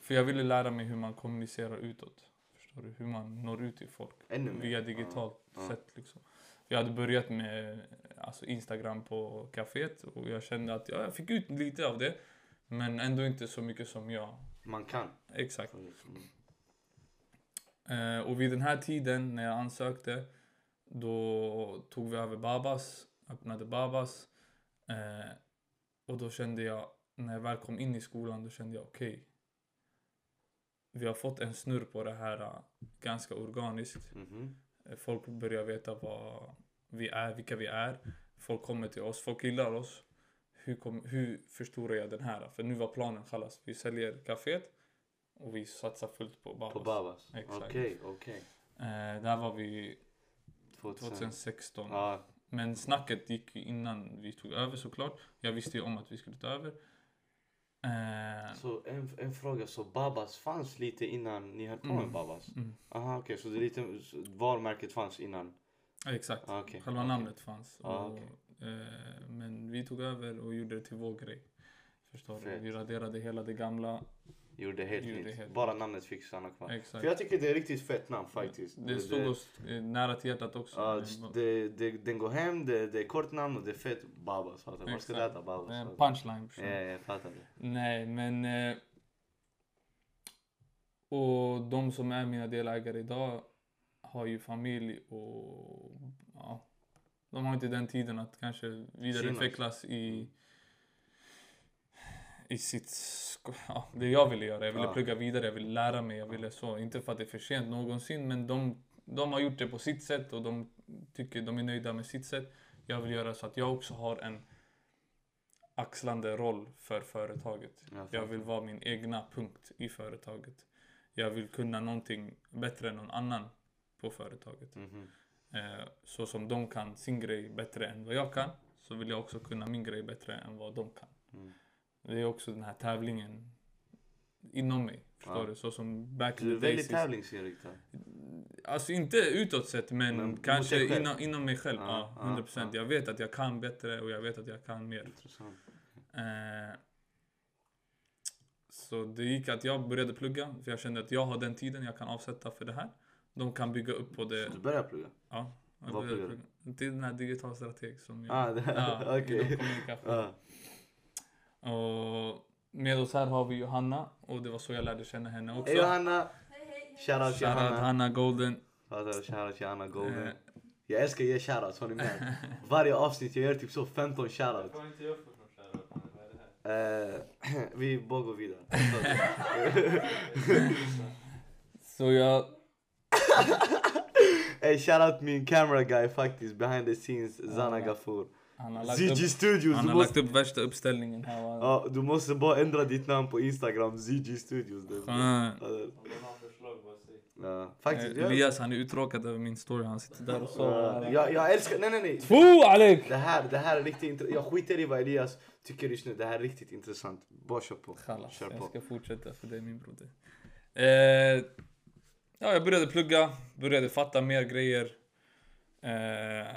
Speaker 2: För jag ville lära mig hur man kommunicerar utåt. Förstår du? Hur man når ut till folk.
Speaker 1: Ännu mer.
Speaker 2: Via digitalt
Speaker 1: Ja.
Speaker 2: sätt liksom. Jag hade börjat med alltså Instagram på kaféet och jag kände att ja, jag fick ut lite av det. Men ändå inte så mycket som jag.
Speaker 1: Man kan.
Speaker 2: Exakt.
Speaker 1: Mm.
Speaker 2: Eh, och vid den här tiden när jag ansökte då tog vi över Babas, öppnade Babas. Och då kände jag, när jag väl kom in i skolan, då kände jag okej. vi har fått en snurr på det här eh, ganska organiskt.
Speaker 1: Mhm.
Speaker 2: Eh, Folk börjar veta vad vi är, vilka vi är. Folk kommer till oss, folk gillar oss. Hur, kom, hur förstorar jag den här? För nu var planen kallas. Vi säljer kaféet och vi satsar fullt på Babas.
Speaker 1: På Babas? Okej, okej.
Speaker 2: Eh, där var vi
Speaker 1: 2000.
Speaker 2: 2016.
Speaker 1: Ja,
Speaker 2: Men snacket gick ju innan vi tog över såklart. Jag visste ju om att vi skulle ta över. Eh,
Speaker 1: så en, en fråga, så Babas fanns lite innan ni höll på med
Speaker 2: Mm.
Speaker 1: Babas?
Speaker 2: mm,
Speaker 1: Aha, okej, så det lite, så varumärket fanns innan?
Speaker 2: exakt.
Speaker 1: Ah, okej,
Speaker 2: Själva
Speaker 1: okej.
Speaker 2: namnet fanns.
Speaker 1: Ah,
Speaker 2: och, eh, men vi tog över och gjorde det till vår grej. Förstår du? Vi raderade hela det gamla.
Speaker 1: Gjorde det helt
Speaker 2: Gjorde det
Speaker 1: nytt?
Speaker 2: helt
Speaker 1: Bara namnet fick stanna kvar?
Speaker 2: Exakt.
Speaker 1: För jag tycker det är riktigt fett namn faktiskt.
Speaker 2: Det stod oss eh, nära till hjärtat också.
Speaker 1: Ja, det, det, den går hem, det, det är kort namn och det är fett Babas. Fattar du? Var ska det äta Babas?
Speaker 2: det är en punchline.
Speaker 1: Ja, jag fattar det.
Speaker 2: Nej, men... Eh, och de som är mina delägare idag har ju familj och... Ja, de har inte den tiden att kanske vidareutvecklas i... I sitt... Ja, det jag ville göra. Jag ville
Speaker 1: Ja.
Speaker 2: plugga vidare, jag ville lära mig. Jag ville så. Inte för att det är för sent någonsin, men de, de har gjort det på sitt sätt och de tycker de är nöjda med sitt sätt. Jag vill göra så att jag också har en axlande roll för företaget.
Speaker 1: Jag
Speaker 2: Jag vill vara min egna punkt i företaget. Jag vill kunna någonting bättre än någon annan på företaget.
Speaker 1: Mhm.
Speaker 2: Eh, så som de kan sin grej bättre än vad jag kan, så vill jag också kunna min grej bättre än vad de kan.
Speaker 1: Mm.
Speaker 2: Det är också den här tävlingen inom mig. Förstår
Speaker 1: Ja.
Speaker 2: du? Så som back
Speaker 1: Du
Speaker 2: in
Speaker 1: är
Speaker 2: the
Speaker 1: väldigt
Speaker 2: days.
Speaker 1: tävlingsinriktad.
Speaker 2: Alltså inte utåt sett men,
Speaker 1: Men
Speaker 2: kanske inom, inom mig själv.
Speaker 1: Ja,
Speaker 2: Ja,
Speaker 1: ja,
Speaker 2: 100%. procent.
Speaker 1: ja.
Speaker 2: Jag vet att jag kan bättre och jag vet att jag kan mer.
Speaker 1: Intressant.
Speaker 2: Eh, så det gick att jag började plugga för jag kände att jag har den tiden jag kan avsätta för det här. De kan bygga upp på det.
Speaker 1: Så du började plugga?
Speaker 2: Ja, jag
Speaker 1: Vad pluggar du?
Speaker 2: är den här digital strateg som jag...
Speaker 1: Ah, det,
Speaker 2: ja,
Speaker 1: okej.
Speaker 2: inom kommunikation.
Speaker 1: Ja.
Speaker 2: Och med oss här har vi Johanna och det var så jag lärde känna henne också.
Speaker 1: Hej Johanna!
Speaker 5: Hej, hej, hej.
Speaker 1: Shoutout till
Speaker 2: Shoutout
Speaker 1: Johanna.
Speaker 2: Hanna Golden.
Speaker 1: Shoutout Johanna Golden.
Speaker 2: Eh.
Speaker 1: Jag älskar att ge shoutouts, har ni med? Varje avsnitt jag gör typ så 15 shoutouts.
Speaker 2: inte jag någon shoutout.
Speaker 1: Eh, vi bara går vidare.
Speaker 2: Så jag...
Speaker 1: Hey, shoutout min camera guy faktiskt, behind the scenes, Zana. Gafour.
Speaker 2: Han har lagt,
Speaker 1: ZG
Speaker 2: upp,
Speaker 1: Studios,
Speaker 2: han
Speaker 1: du
Speaker 2: har lagt
Speaker 1: måste,
Speaker 2: upp värsta uppställningen här.
Speaker 1: ja, du måste bara ändra ditt namn på Instagram, ZG Studios.
Speaker 2: Skönt.
Speaker 1: Ja,
Speaker 2: Eh,
Speaker 1: faktiskt. jag-
Speaker 2: Elias han är uttråkad över min story. Han sitter där och sover.
Speaker 1: jag, jag älskar, nej nej nej.
Speaker 2: Tfu Alek!
Speaker 1: Det här, det här är riktigt intressant. Jag skiter i vad Elias tycker just nu. Det här är riktigt intressant. Bara kör på.
Speaker 2: Chalas,
Speaker 1: Kör
Speaker 2: jag
Speaker 1: på.
Speaker 2: ska fortsätta för det är min broder. Eh, ja, jag började plugga, började fatta mer grejer. Eh,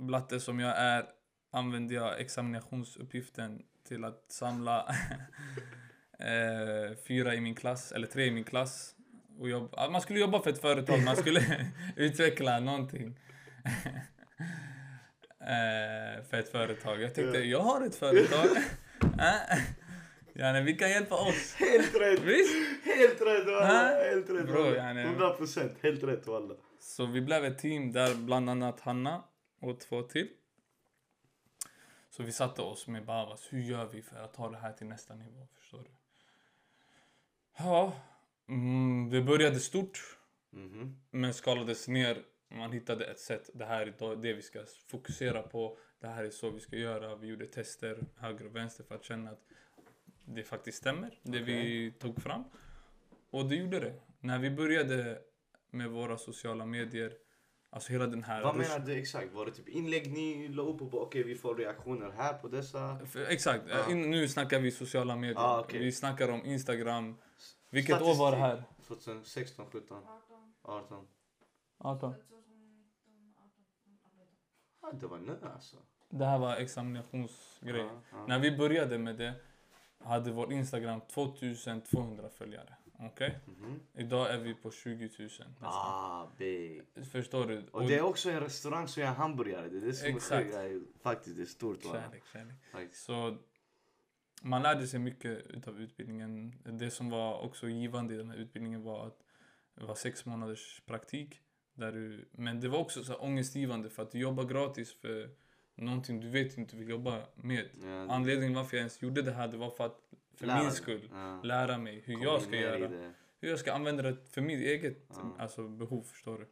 Speaker 2: blatte som jag är använde jag examinationsuppgiften till att samla eh, fyra i min klass, eller tre i min klass. Och jobb, ja, man skulle jobba för ett företag, man skulle utveckla någonting. eh, för ett företag. Jag tänkte, jag har ett företag. Eh, ja, nej, vi kan hjälpa oss.
Speaker 1: Helt rätt!
Speaker 2: Visst?
Speaker 1: Helt rätt walla!
Speaker 2: Ha?
Speaker 1: Helt rätt
Speaker 2: Bro, yani-
Speaker 1: 100 procent, helt rätt walla.
Speaker 2: Så vi blev ett team där bland annat Hanna och två till. Så vi satte oss med Babas. Hur gör vi för att ta det här till nästa nivå? Förstår du? Ja, mm, det började stort
Speaker 1: Mhm.
Speaker 2: men skalades ner. Man hittade ett sätt. Det här är det vi ska fokusera på. Det här är så vi ska göra. Vi gjorde tester höger och vänster för att känna att det faktiskt stämmer. Det vi tog fram. Och det gjorde det. När vi började med våra sociala medier. Alltså hela den här...
Speaker 1: Vad
Speaker 2: rush-
Speaker 1: menar du exakt? Var det typ inlägg ni la upp och bara okej vi får reaktioner här på dessa?
Speaker 2: För- Exakt.
Speaker 1: Ja.
Speaker 2: In, nu snackar vi sociala medier.
Speaker 1: Ah, okej.
Speaker 2: Vi snackar om Instagram. Vilket år var det här?
Speaker 1: 2016, 17,
Speaker 5: 18,
Speaker 1: 18.
Speaker 2: 18.
Speaker 5: 2019, 18,
Speaker 1: Ja, det var nu alltså.
Speaker 2: Det här var examinationsgrej. När vi började med det hade vår Instagram 2200 följare. Okej?
Speaker 1: Mhm.
Speaker 2: Idag är vi på 20 000 nästan.
Speaker 1: Ah, big.
Speaker 2: Förstår du?
Speaker 1: Och det är också en restaurang som gör hamburgare. Det är det som är
Speaker 2: Exakt.
Speaker 1: Ja, Faktiskt, det är stort.
Speaker 2: Kärlek, kärlek. Så man lärde sig mycket utav utbildningen. Det som var också givande i den här utbildningen var att Det var sex månaders praktik. Där du, men det var också så här ångestgivande för att du jobbar gratis för någonting du vet inte vill jobba med.
Speaker 1: Ja,
Speaker 2: Anledningen varför jag ens gjorde det här det var för att för
Speaker 1: lära
Speaker 2: min skull
Speaker 1: Ja.
Speaker 2: lära mig hur
Speaker 1: Komma
Speaker 2: jag ska göra. Hur jag ska använda det för mitt eget
Speaker 1: Ja.
Speaker 2: alltså, behov, förstår du.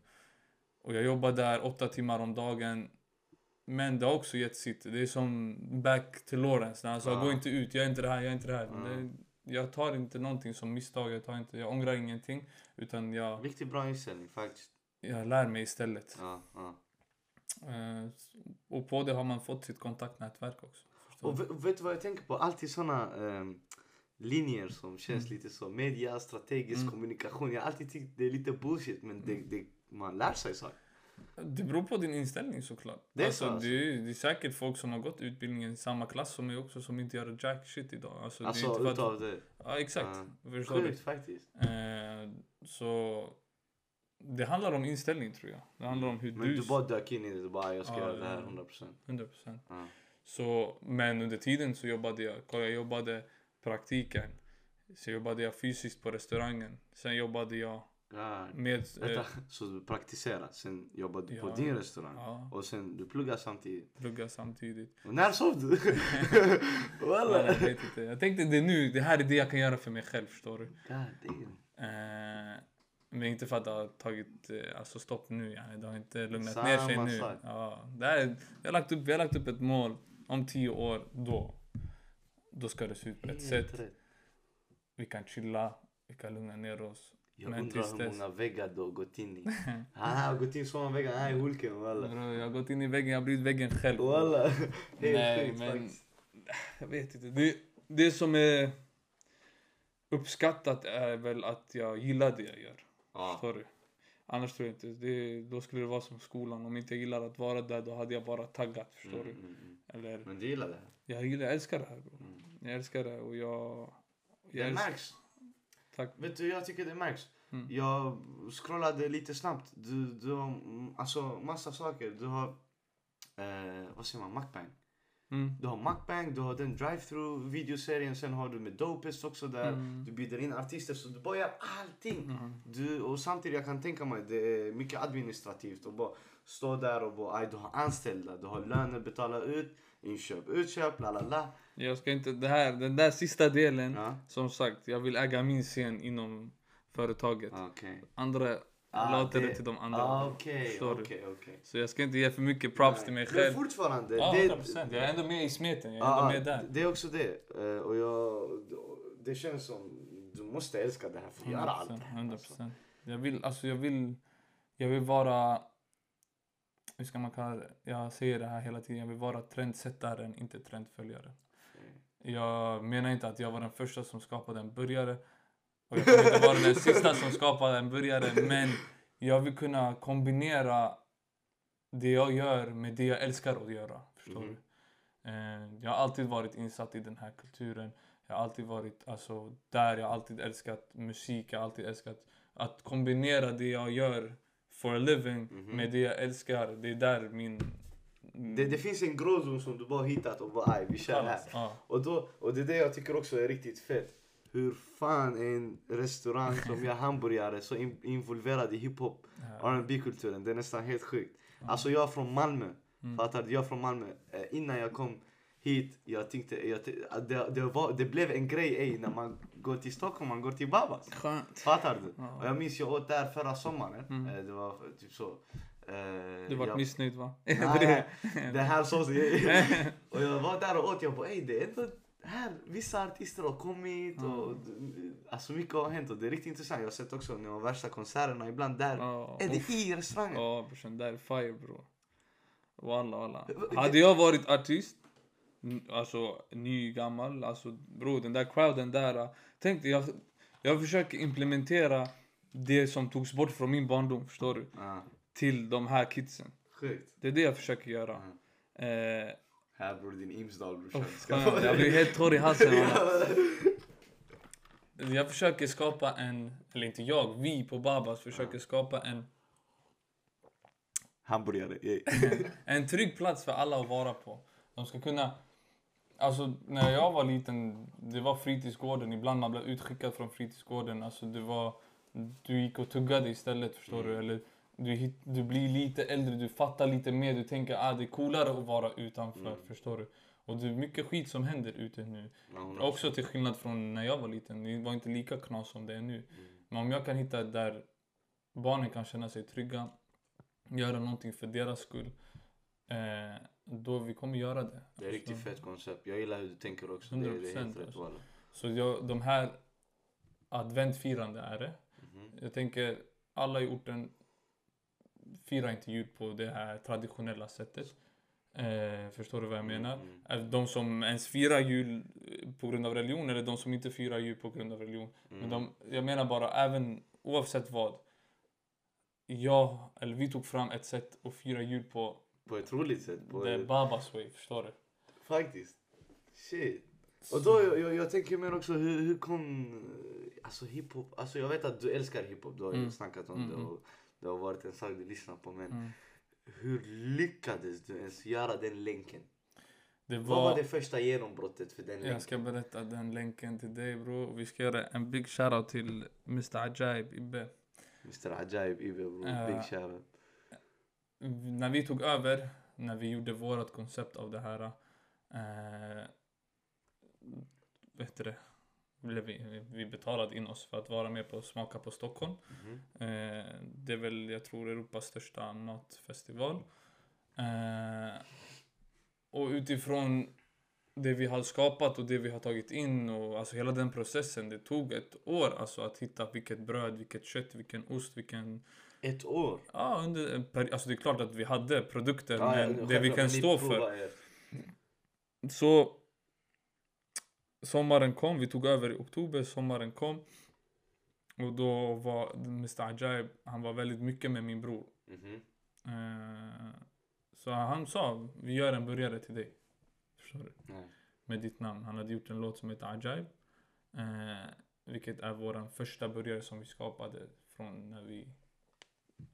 Speaker 2: Och jag jobbar där åtta timmar om dagen. Men det har också gett sitt. Det är som back till Lawrence när han sa gå inte ut, jag är inte det här, jag är inte det här. Det, jag tar inte någonting som misstag, jag, tar inte, jag ångrar ingenting. Utan jag,
Speaker 1: Riktigt bra inställning faktiskt.
Speaker 2: jag lär mig istället.
Speaker 1: Ja, ja.
Speaker 2: Eh, och på det har man fått sitt kontaktnätverk också. Förstår
Speaker 1: Och
Speaker 2: du.
Speaker 1: vet, du vad jag tänker på? Alltid såna ehm, linjer som känns
Speaker 2: Mm.
Speaker 1: lite så. Media, strategisk
Speaker 2: Mm.
Speaker 1: kommunikation. Jag har alltid tyckt det är lite bullshit men det, det, man lär sig saker.
Speaker 2: Det beror på din inställning såklart.
Speaker 1: Det är
Speaker 2: alltså,
Speaker 1: så, alltså.
Speaker 2: Det, är, det är säkert folk som har gått utbildningen i samma klass som mig också som inte gör jack shit idag. Alltså, det är
Speaker 1: Alltså
Speaker 2: inte för att-
Speaker 1: utav det.
Speaker 2: Ja exakt. Du?
Speaker 1: Sjukt faktiskt.
Speaker 2: Eh, så det handlar om inställning tror jag. Det handlar om hur
Speaker 1: Men
Speaker 2: du...
Speaker 1: du bara dök in i det. Du bara, "Ah, jag ska
Speaker 2: Ja,
Speaker 1: göra det här
Speaker 2: ja.
Speaker 1: 100%.
Speaker 2: 100%.
Speaker 1: Ja.
Speaker 2: Så, men under tiden så jobbade jag, kolla, jag jobbade praktiken. Så jobbade jag fysiskt på restaurangen. Sen jobbade jag
Speaker 1: Ja.
Speaker 2: med...
Speaker 1: Vänta,
Speaker 2: Eh,
Speaker 1: så du praktiserar, sen jobbar du på
Speaker 2: Ja.
Speaker 1: din restaurang
Speaker 2: ja,
Speaker 1: och sen du pluggar samtidigt.
Speaker 2: plugga samtidigt.
Speaker 1: Och när sov du? Walla!
Speaker 2: jag vet inte. Jag tänkte det nu, det här är det jag kan göra för mig själv förstår du.
Speaker 1: God damn.
Speaker 2: Eh, men inte för att det har tagit eh, alltså stopp nu. Yani. Det har inte lugnat ner sig
Speaker 1: Samma
Speaker 2: nu.
Speaker 1: sak.
Speaker 2: Ja, det här, är- jag, har lagt upp, jag har lagt upp ett mål om tio år. Då, då ska det se ut på ett sätt.
Speaker 1: rätt.
Speaker 2: Vi kan chilla, vi kan lugna ner oss.
Speaker 1: Jag
Speaker 2: Men
Speaker 1: undrar hur många väggar du har gått in i. Han har gått in så många väggar, han är Hulken walla.
Speaker 2: Jag har gått in i väggen, jag har blivit väggen själv.
Speaker 1: Walla.
Speaker 2: Nej, men-. Jag vet inte. Det, det som är uppskattat är väl att jag gillar det jag gör.
Speaker 1: Ja.
Speaker 2: Förstår du? Annars tror jag inte. Det, då skulle det vara som skolan. Om inte jag gillar att vara där då hade jag bara taggat. Förstår
Speaker 1: Mm,
Speaker 2: du?
Speaker 1: mm, mm.
Speaker 2: Eller,
Speaker 1: Men du gillar det här?
Speaker 2: jag, gillar, jag älskar det här bro.
Speaker 1: Mm.
Speaker 2: Jag älskar det och jag...
Speaker 1: Det
Speaker 2: jag älskar,
Speaker 1: märks.
Speaker 2: tack.
Speaker 1: Vet du, jag tycker det märks.
Speaker 2: Mm.
Speaker 1: Jag scrollade lite snabbt. Du, du har alltså massa saker. Du har, eh, vad säger man, Macbang.
Speaker 2: Mm.
Speaker 1: Du har Macbang, du har den drive-through videoserien, sen har du med Dopest också där.
Speaker 2: Mm.
Speaker 1: Du bjuder in artister, så du bara gör allting.
Speaker 2: Mm.
Speaker 1: Du, och samtidigt jag kan tänka mig det är mycket administrativt och bara stå där och bara, aj, du har anställda, du har löner, betala ut, inköp, utköp, la la la.
Speaker 2: Jag ska inte... Det här, den där sista delen.
Speaker 1: Ja,
Speaker 2: Som sagt, jag vill äga min scen inom företaget.
Speaker 1: okej.
Speaker 2: Andra
Speaker 1: Ah,
Speaker 2: låter det till de andra.
Speaker 1: Ah,
Speaker 2: du?
Speaker 1: okej, okej.
Speaker 2: Så jag ska inte ge för mycket props till mig
Speaker 1: Men
Speaker 2: själv.
Speaker 1: fortfarande,
Speaker 2: Ja,
Speaker 1: det,
Speaker 2: 100%. Jag är ändå med i smeten. Jag är
Speaker 1: Ja,
Speaker 2: ändå med där.
Speaker 1: det är också det. Eh, Och jag, det känns som du måste älska det här för att göra allt det
Speaker 2: 100%.
Speaker 1: här. alltså.
Speaker 2: 100%. Jag vill, alltså jag vill, jag vill vara, hur ska man kalla det? Jag säger det här hela tiden. Jag vill vara trendsättaren, inte trendföljaren. Jag menar inte att jag var den första som skapade en burgare. Och jag kommer inte vara den sista som skapade en burgare. Men jag vill kunna kombinera det jag gör med det jag älskar att göra. Förstår
Speaker 1: Mhm.
Speaker 2: du? Eh, Jag har alltid varit insatt i den här kulturen. Jag har alltid varit alltså, där. Jag har alltid älskat musik. Jag har alltid älskat att kombinera det jag gör for a living
Speaker 1: Mhm.
Speaker 2: med det jag älskar. Det är där min...
Speaker 1: Det, det finns en gråzon som du bara hittat och bara aj, vi kör här.
Speaker 2: Ja.
Speaker 1: Och, då, och det är det jag tycker också är riktigt fett. Hur fan är en restaurang som gör hamburgare så in, involverad i hiphop,
Speaker 2: Ja.
Speaker 1: rb kulturen Det är nästan helt sjukt. Alltså jag är från Malmö.
Speaker 2: Mm.
Speaker 1: Fattar du? Jag är från Malmö. Eh, innan jag kom hit, jag tänkte, jag, det, det, var, det blev en grej ej, när man går till Stockholm, man går till Babas.
Speaker 2: Skönt.
Speaker 1: Fattar du?
Speaker 2: Ja.
Speaker 1: Och jag minns jag åt där förra sommaren.
Speaker 2: Mm.
Speaker 1: Eh, Det var typ så. Eh,
Speaker 2: Du vart
Speaker 1: jag-
Speaker 2: missnöjd va?
Speaker 1: Nej. Det här sås. och jag var där och åt. Jag bara, ey det är ändå här. Vissa artister har kommit och alltså mycket har hänt och det är riktigt intressant. Jag har sett också de värsta konserterna ibland där.
Speaker 2: Ja,
Speaker 1: Är det
Speaker 2: uff.
Speaker 1: i restaurangen?
Speaker 2: Ja brorsan, där är fire bro. Walla walla. Hade jag varit artist, alltså ny, gammal, alltså bro den där crowden där. äh, Tänk jag, jag försöker implementera det som togs bort från min barndom, förstår du?
Speaker 1: Ja,
Speaker 2: Till de här kidsen.
Speaker 1: sjukt.
Speaker 2: Det är det jag försöker göra. Eh,
Speaker 1: Här bror din Imsdal brorsan.
Speaker 2: skönt. jag blir helt torr i halsen. Jag försöker skapa en, eller inte jag, vi på Babas försöker skapa en
Speaker 1: Hamburgare. ey.
Speaker 2: En trygg plats för alla att vara på. De ska kunna... Alltså när jag var liten, det var fritidsgården. Ibland man blev utskickad från fritidsgården. Alltså det var du gick och tuggade istället förstår du.
Speaker 1: Mm.
Speaker 2: Eller du, hit- du blir lite äldre, du fattar lite mer. Du tänker att ah, det är coolare att vara utanför.
Speaker 1: Mm.
Speaker 2: Förstår du. Och det är mycket skit som händer ute nu.
Speaker 1: Hon
Speaker 2: Också till skillnad från när jag var liten. Det var inte lika knas som det är nu.
Speaker 1: Mm.
Speaker 2: Men om jag kan hitta där barnen kan känna sig trygga, göra någonting för deras skull, eh, då vi kommer göra det.
Speaker 1: Det är riktigt fett koncept. Jag gillar hur du tänker också. Det, det är
Speaker 2: 100%
Speaker 1: helt rätt
Speaker 2: alltså.
Speaker 1: walla.
Speaker 2: Så jag, de här adventfirande är det.
Speaker 1: Mhm.
Speaker 2: Jag tänker alla i orten firar inte jul på det här traditionella sättet. Eh, förstår du vad jag menar?
Speaker 1: Mm,
Speaker 2: De som ens firar jul på grund av religion eller de som inte firar jul på grund av religion.
Speaker 1: mm.
Speaker 2: Men de, jag menar bara även oavsett vad. Jag, eller vi tog fram ett sätt att fira jul på.
Speaker 1: På ett roligt sätt. På
Speaker 2: The
Speaker 1: ett,
Speaker 2: Babas way, förstår du?
Speaker 1: faktiskt. Shit. Och då, jag, jag, jag tänker mer också, hur, hur kom eh, alltså hiphop, alltså jag vet att du älskar hiphop, du har ju
Speaker 2: Mm.
Speaker 1: snackat om
Speaker 2: Mm,
Speaker 1: det
Speaker 2: mm.
Speaker 1: och det har varit en sak du lyssnar på men
Speaker 2: Mm.
Speaker 1: hur lyckades du ens göra den länken?
Speaker 2: Det
Speaker 1: Vad var
Speaker 2: var,
Speaker 1: det första genombrottet för den länken?
Speaker 2: jag ska berätta den länken till dig bro. Vi ska göra en big shoutout till Mr Ajaib Ibbe.
Speaker 1: Mr Ajaib Ibe bro,
Speaker 2: Ja.
Speaker 1: big shoutout.
Speaker 2: När vi tog över, när vi gjorde vårt koncept av det här. Eh, vet du det? Vi, vi betalade in oss för att vara med på Smaka på Stockholm.
Speaker 1: Mhm.
Speaker 2: Eh, det är väl, jag tror, Europas största matfestival. Eh, och utifrån det vi har skapat och det vi har tagit in och alltså hela den processen. Det tog ett år alltså att hitta vilket bröd, vilket kött, vilken ost, vilken
Speaker 1: Ett år?
Speaker 2: Ja, under en peri- alltså det är klart att vi hade produkter,
Speaker 1: Ja,
Speaker 2: men det vi kan stå för.
Speaker 1: er.
Speaker 2: Så sommaren kom, vi tog över i oktober, sommaren kom. Och då var Mr Ajaib, han var väldigt mycket med min bror.
Speaker 1: Mhm.
Speaker 2: Eh, så han sa, vi gör en burgare till dig. Förstår du?
Speaker 1: Nej.
Speaker 2: Med ditt namn. Han hade gjort en låt som heter Ajaib. Eh, vilket är vår första burgare som vi skapade från när vi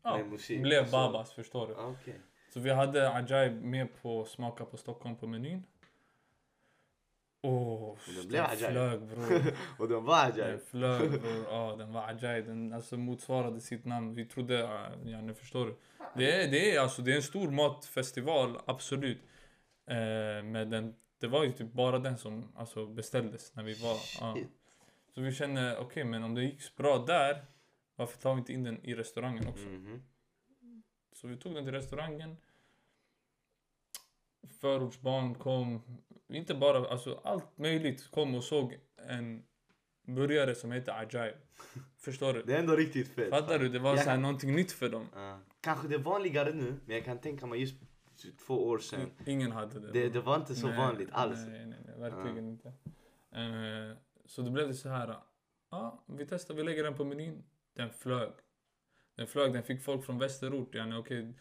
Speaker 2: ja,
Speaker 1: Med musik,
Speaker 2: blev
Speaker 1: alltså.
Speaker 2: babas, förstår du?
Speaker 1: Ah, Okej.
Speaker 2: Så vi hade Ajaib med på Smaka på Stockholm på menyn.
Speaker 1: Den blev
Speaker 2: den flög bror.
Speaker 1: Och den var
Speaker 2: Den
Speaker 1: Ajaib.
Speaker 2: flög bror. Ja, den var Ajaib. Den alltså, motsvarade sitt namn. Vi trodde, ja, nu förstår du. Det är, det, är, alltså, det är en stor matfestival, absolut. Eh, men den, det var ju typ bara den som alltså, beställdes när vi var. Ja. Så vi kände, okej men om det gick bra där, varför tar vi inte in den i restaurangen också?
Speaker 1: Mhm.
Speaker 2: Så vi tog den till restaurangen. Förortsbarn kom. Inte bara, alltså allt möjligt kom och såg en burgare som heter Ajaib. Förstår du?
Speaker 1: Det är ändå riktigt fett.
Speaker 2: Fattar du? Det var
Speaker 1: Jag
Speaker 2: så här
Speaker 1: kan-
Speaker 2: någonting nytt för dem.
Speaker 1: Ja. Kanske det är vanligare nu, men jag kan tänka mig just två år sedan.
Speaker 2: Ingen hade det.
Speaker 1: Det, det var inte så
Speaker 2: Nej,
Speaker 1: vanligt alls.
Speaker 2: Nej, nej, nej verkligen inte. Eh, så då blev det så här. Ja, vi testar, vi lägger den på menyn. Den flög. Den flög, den fick folk från västerort. Yani, okej,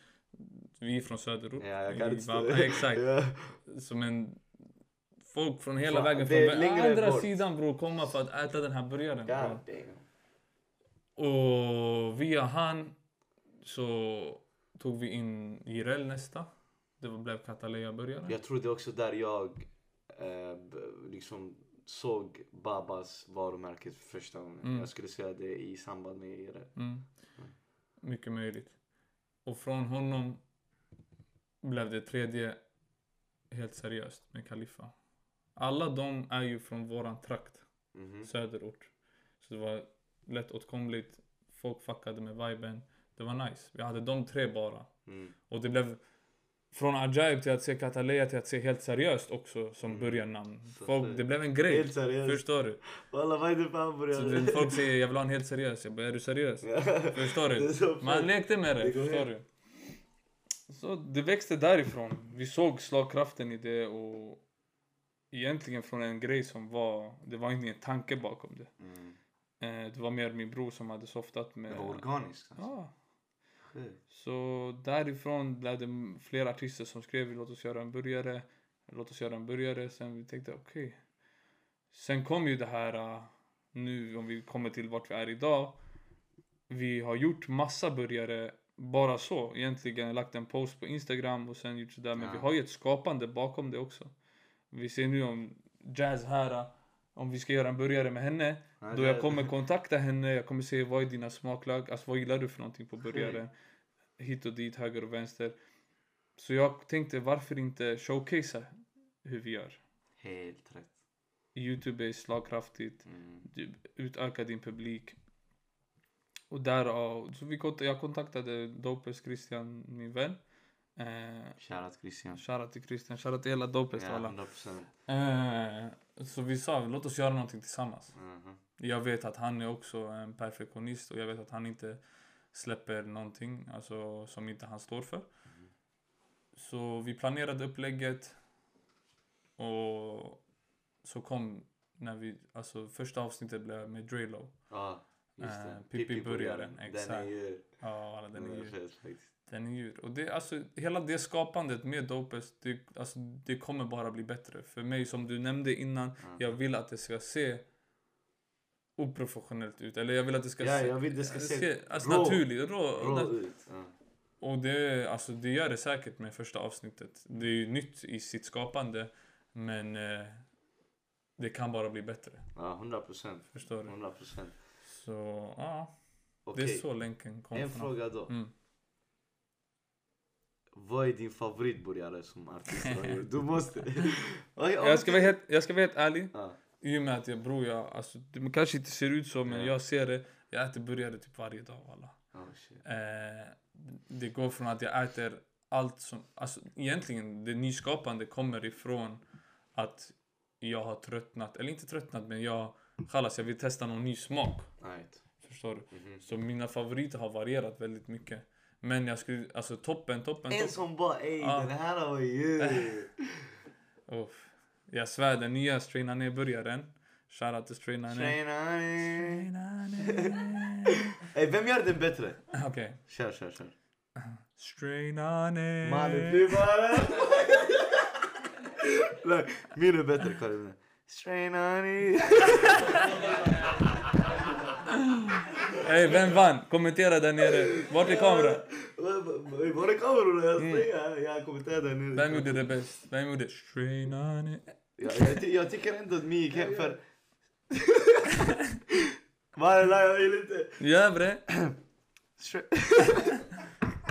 Speaker 2: vi är från söderort.
Speaker 1: Ja, jag kan inte
Speaker 2: Ja, Exakt.
Speaker 1: Ja.
Speaker 2: Som en... Folk från hela
Speaker 1: Fan,
Speaker 2: vägen från andra
Speaker 1: bort.
Speaker 2: sidan bror komma för att äta den här burgaren. Och via han så tog vi in Jireel nästa. Det blev Cataleya-burgaren.
Speaker 1: Jag tror det är också där jag eh, liksom såg Babas varumärke för första gången.
Speaker 2: Mm.
Speaker 1: Jag skulle säga det i samband med er.
Speaker 2: Mm. Mycket möjligt. Och från honom blev det tredje helt seriöst med Khalifa. Alla de är ju från våran trakt,
Speaker 1: Mhm.
Speaker 2: söderort. Så det var lättåtkomligt, folk fuckade med viben. Det var nice. Vi hade de tre bara.
Speaker 1: Mm.
Speaker 2: Och det blev från Ajaib till att se Cataleya till att se helt seriöst också som
Speaker 1: Mm.
Speaker 2: börjarnamn.
Speaker 1: Så
Speaker 2: Folk, det blev en grej.
Speaker 1: Helt seriöst.
Speaker 2: Förstår du?
Speaker 1: Walla vad är det för hamburgare?
Speaker 2: folk säger jag vill ha en helt seriös. Jag bara, är du seriös? Förstår du? Man lekte med det,
Speaker 1: Det
Speaker 2: förstår du? Så det växte därifrån. Vi såg slagkraften i det och egentligen från en grej som var, det var inte en tanke bakom det.
Speaker 1: Mm.
Speaker 2: Eh, Det var mer min bror som hade softat med...
Speaker 1: Det var organiskt. Alltså.
Speaker 2: Ja. Så därifrån blev det m- fler artister som skrev låt oss göra en burgare. Låt oss göra en burgare. Sen vi tänkte okej. Sen kom ju det här uh, nu om vi kommer till vart vi är idag. Vi har gjort massa burgare bara så. Egentligen lagt en post på Instagram och sen gjort sådär. Men
Speaker 1: Ja.
Speaker 2: vi har ju ett skapande bakom det också. Vi ser nu om Jazz här. uh, Om vi ska göra en burgare med henne. Då jag kommer kontakta henne, jag kommer säga vad är dina smaklag, alltså vad gillar du för någonting på burgare? Hit och dit, höger och vänster. Så jag tänkte varför inte showcasea hur vi gör?
Speaker 1: Helt rätt.
Speaker 2: Youtube är slagkraftigt,
Speaker 1: Mm.
Speaker 2: du utökar din publik. Och därav, så vi kont- jag kontaktade Dopes Christian, min vän. Eh,
Speaker 1: Shoutout Christian.
Speaker 2: Shoutout till Christian, shoutout till hela Dopes
Speaker 1: Ja,
Speaker 2: alla.
Speaker 1: 100%.
Speaker 2: Eh, så vi sa, låt oss göra någonting tillsammans.
Speaker 1: Mhm.
Speaker 2: Jag vet att han är också en perfektionist och jag vet att han inte släpper någonting alltså, som inte han står för. Så vi planerade upplägget och så kom när vi, alltså första avsnittet blev med Drelo.
Speaker 1: Ja, just det.
Speaker 2: Pippi-burgaren,
Speaker 1: Den är
Speaker 2: exakt.
Speaker 1: ju...
Speaker 2: Ja, alla, den är ju, den är ju. Och det, alltså, hela det skapandet med Dopes, det, alltså, det kommer bara bli bättre. För mig, som du nämnde innan,
Speaker 1: Ja.
Speaker 2: jag vill att det ska se oprofessionellt ut. Eller jag vill att det ska
Speaker 1: Ja,
Speaker 2: se,
Speaker 1: jag vill det ska se
Speaker 2: alltså,
Speaker 1: rå-
Speaker 2: naturligt. Rå,
Speaker 1: Rå
Speaker 2: nat-
Speaker 1: ut. Ja.
Speaker 2: och det, alltså, det gör det säkert med första avsnittet. Det är ju nytt i sitt skapande. Men eh, det kan bara bli bättre.
Speaker 1: Ja, 100 procent.
Speaker 2: Förstår du?
Speaker 1: 100 procent.
Speaker 2: Så ja, det
Speaker 1: Okej,
Speaker 2: är så länken kom
Speaker 1: en fråga då.
Speaker 2: Mm.
Speaker 1: Vad är din favoritburgare som artist? Du måste.
Speaker 2: Jag ska, vara helt, jag ska vara helt ärlig.
Speaker 1: Ja.
Speaker 2: I och med att jag bror, jag, alltså, det kanske inte ser ut så men
Speaker 1: Ja.
Speaker 2: jag ser det. Jag äter burgare typ varje dag alla.
Speaker 1: Oh, shit.
Speaker 2: Eh, det går från att jag äter allt som... Alltså egentligen, det nyskapande kommer ifrån att jag har tröttnat, eller inte tröttnat men jag... Kallas, jag vill testa någon ny smak.
Speaker 1: Right.
Speaker 2: Förstår du?
Speaker 1: Mhm.
Speaker 2: Så mina favoriter har varierat väldigt mycket. Men jag skulle, alltså toppen, toppen,
Speaker 1: En
Speaker 2: toppen.
Speaker 1: som bara ey
Speaker 2: Ja.
Speaker 1: den här var ju...
Speaker 2: Uff. Jag svär, den nya Straina ner-burgaren. Shoutout till Straina ner. Straina ner.
Speaker 1: Ey vem gör den bättre?
Speaker 2: Okej.
Speaker 1: Kör kör kör.
Speaker 2: Straina ner.
Speaker 1: Mannen Min är bättre Karin. Strainani.
Speaker 2: Ey, vem vann? Kommentera där nere. Vart är kameran?
Speaker 1: Var är kamerorna? Jag säger jag kommenterar där nere.
Speaker 2: Vem gjorde det bäst? Vem gjorde Straina ner?
Speaker 1: Jag, jag, ty- jag tycker ändå att Mi gick hem för... Nej jag vill inte.
Speaker 2: Ja bre.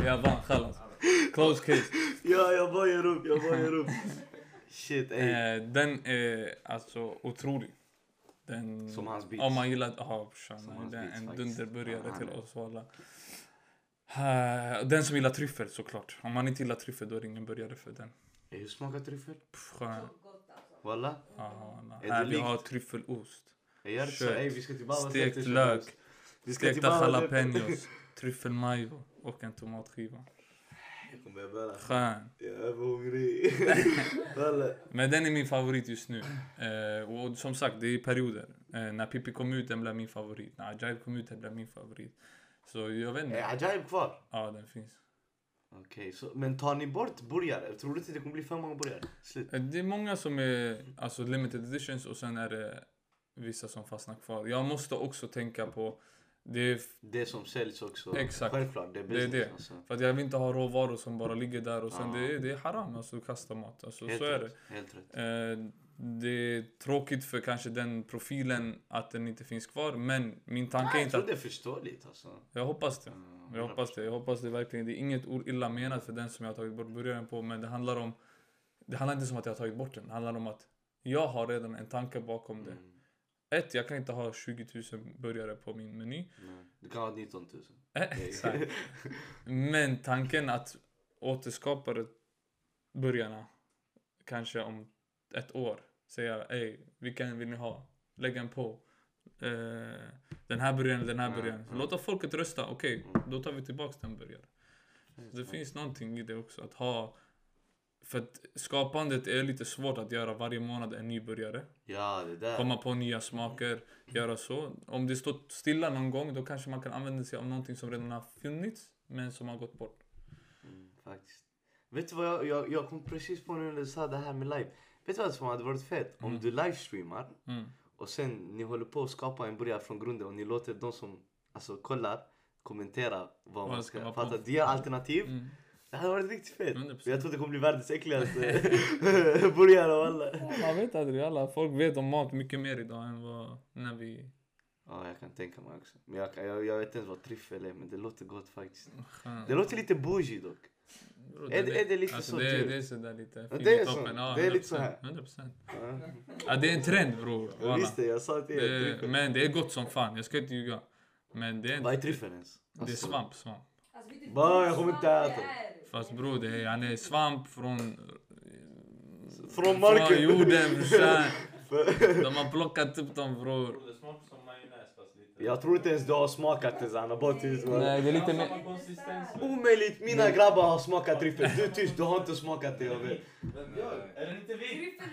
Speaker 2: Jag vann, chalas. Close case.
Speaker 1: Ja jag bara ger upp, jag bara ger upp. Shit ey.
Speaker 2: Eh, den är alltså otrolig. Den,
Speaker 1: Som hans beats.
Speaker 2: Om man gillar... Ja, brorsan. Det är en dunderburgare
Speaker 1: Ja,
Speaker 2: till oss alla. Eh, Den som gillar tryffel såklart. Om man inte gillar tryffel då är det ingen burgare för den.
Speaker 1: Hur smakar tryffel?
Speaker 2: Pff, skön.
Speaker 5: Så gott alltså.
Speaker 1: Walla?
Speaker 2: Ja, Här vi har tryffelost. Kött, Stekt lök, Stekta jalapenos, tryffelmajo och en tomatskiva.
Speaker 1: Jag kommer börja.
Speaker 2: Skön.
Speaker 1: Jag är. Walla.
Speaker 2: Men den är min favorit just nu. Eh, och som sagt, det är perioder. Eh, när Pippi kom ut, den blev min favorit. När Ajaib kom ut, den blev min favorit. Så jag vet
Speaker 1: Är
Speaker 2: inte.
Speaker 1: Ajaib kvar?
Speaker 2: Ja, den finns.
Speaker 1: Okej, så men tar ni bort burgare? Tror du inte det kommer bli för många burgare? Slut.
Speaker 2: Eh, Det är många som är alltså limited editions och sen är det vissa som fastnar kvar. Jag måste också tänka på det är
Speaker 1: Det som säljs också.
Speaker 2: Exakt.
Speaker 1: Självklart, det är
Speaker 2: Det är
Speaker 1: business
Speaker 2: det.
Speaker 1: alltså.
Speaker 2: för att jag vill inte ha råvaror som bara ligger där och sen
Speaker 1: Ja.
Speaker 2: det, är, det är haram alltså att kasta mat. Alltså,
Speaker 1: Helt
Speaker 2: så är det.
Speaker 1: rätt. Helt rätt.
Speaker 2: Eh, det är tråkigt för kanske den profilen att den inte finns kvar men min tanke är
Speaker 1: Nej, jag
Speaker 2: inte
Speaker 1: tror
Speaker 2: att...
Speaker 1: det är förståeligt alltså.
Speaker 2: Jag hoppas det.
Speaker 1: Mm,
Speaker 2: Jag hoppas det. Jag hoppas det verkligen. Det är inget illa menat för den som jag har tagit bort burgaren på men det handlar om... Det handlar inte om att jag har tagit bort den. Det handlar om att jag har redan en tanke bakom det.
Speaker 1: Mm,
Speaker 2: Ett, jag kan inte ha 20 000 burgare på min meny.
Speaker 1: nej. Du kan ha 19 000.
Speaker 2: Eh, Exakt. Men tanken att återskapa burgarna kanske om ett år. Säga, ey, vilken vill ni ha? Lägg en på. Eh, den här burgaren, den här
Speaker 1: Mm,
Speaker 2: burgaren.
Speaker 1: mm.
Speaker 2: Låta folket rösta. Okej,
Speaker 1: Mm.
Speaker 2: då tar vi tillbaks den burgaren. Det finns någonting i det också. Att ha... För att skapandet är lite svårt att göra varje månad en ny burgare.
Speaker 1: Ja, det där.
Speaker 2: Komma på nya smaker, göra så. Om det står stilla någon gång då kanske man kan använda sig av någonting som redan har funnits men som har gått bort.
Speaker 1: Mm, faktiskt. Vet du vad jag, jag, jag kom precis på nu när du sa det här med live. Vet du vad som hade varit fett? Om
Speaker 2: Mm.
Speaker 1: du livestreamar
Speaker 2: Mm.
Speaker 1: och sen ni håller på att skapa en burgare från grunden och ni låter de som alltså, kollar kommentera vad man
Speaker 2: ska
Speaker 1: fatta. Du ger alternativ. Det hade varit riktigt fett.
Speaker 2: 100%.
Speaker 1: Jag tror det kommer bli världens äckligaste burgare av alla.
Speaker 2: Man vet aldrig, alla folk vet om mat mycket mer idag än vad när vi
Speaker 1: Ja, jag kan tänka mig också. Men jag, jag, jag vet inte ens vad tryffel är, men det låter gott faktiskt. Det låter lite bougie dock.
Speaker 2: Bro,
Speaker 1: är det- är det lite
Speaker 2: alltså,
Speaker 1: så
Speaker 2: det, är-
Speaker 1: typ?
Speaker 2: det är sådär lite fin
Speaker 1: det
Speaker 2: i
Speaker 1: är så.
Speaker 2: toppen. Ja,
Speaker 1: Det är lite så
Speaker 2: 100%,
Speaker 1: här.
Speaker 2: 100%.
Speaker 1: Ja.
Speaker 2: Ja, det är en trend bror.
Speaker 1: Jag
Speaker 2: Walla.
Speaker 1: visste, jag sa till er.
Speaker 2: Det,
Speaker 1: tryffel.
Speaker 2: men det är gott som fan, jag ska inte ljuga. Men det är,
Speaker 1: Vad är
Speaker 2: inte,
Speaker 1: tryffeln ens?
Speaker 2: det är svamp, svamp.
Speaker 5: Alltså,
Speaker 1: Bara, jag kommer inte äta.
Speaker 5: Det?
Speaker 2: Fast bror, det är yani svamp från...
Speaker 1: Från marken.
Speaker 2: Från jorden brorsan. De har plockat upp dem bror.
Speaker 4: Det.
Speaker 1: Jag tror inte ens du har smakat det Zanna, bara tyst.
Speaker 2: Nej, det är lite mer...
Speaker 1: Omöjligt, mina grabbar har smakat tryffel. Du tyst, du har inte smakat det jag vet.
Speaker 4: Är den inte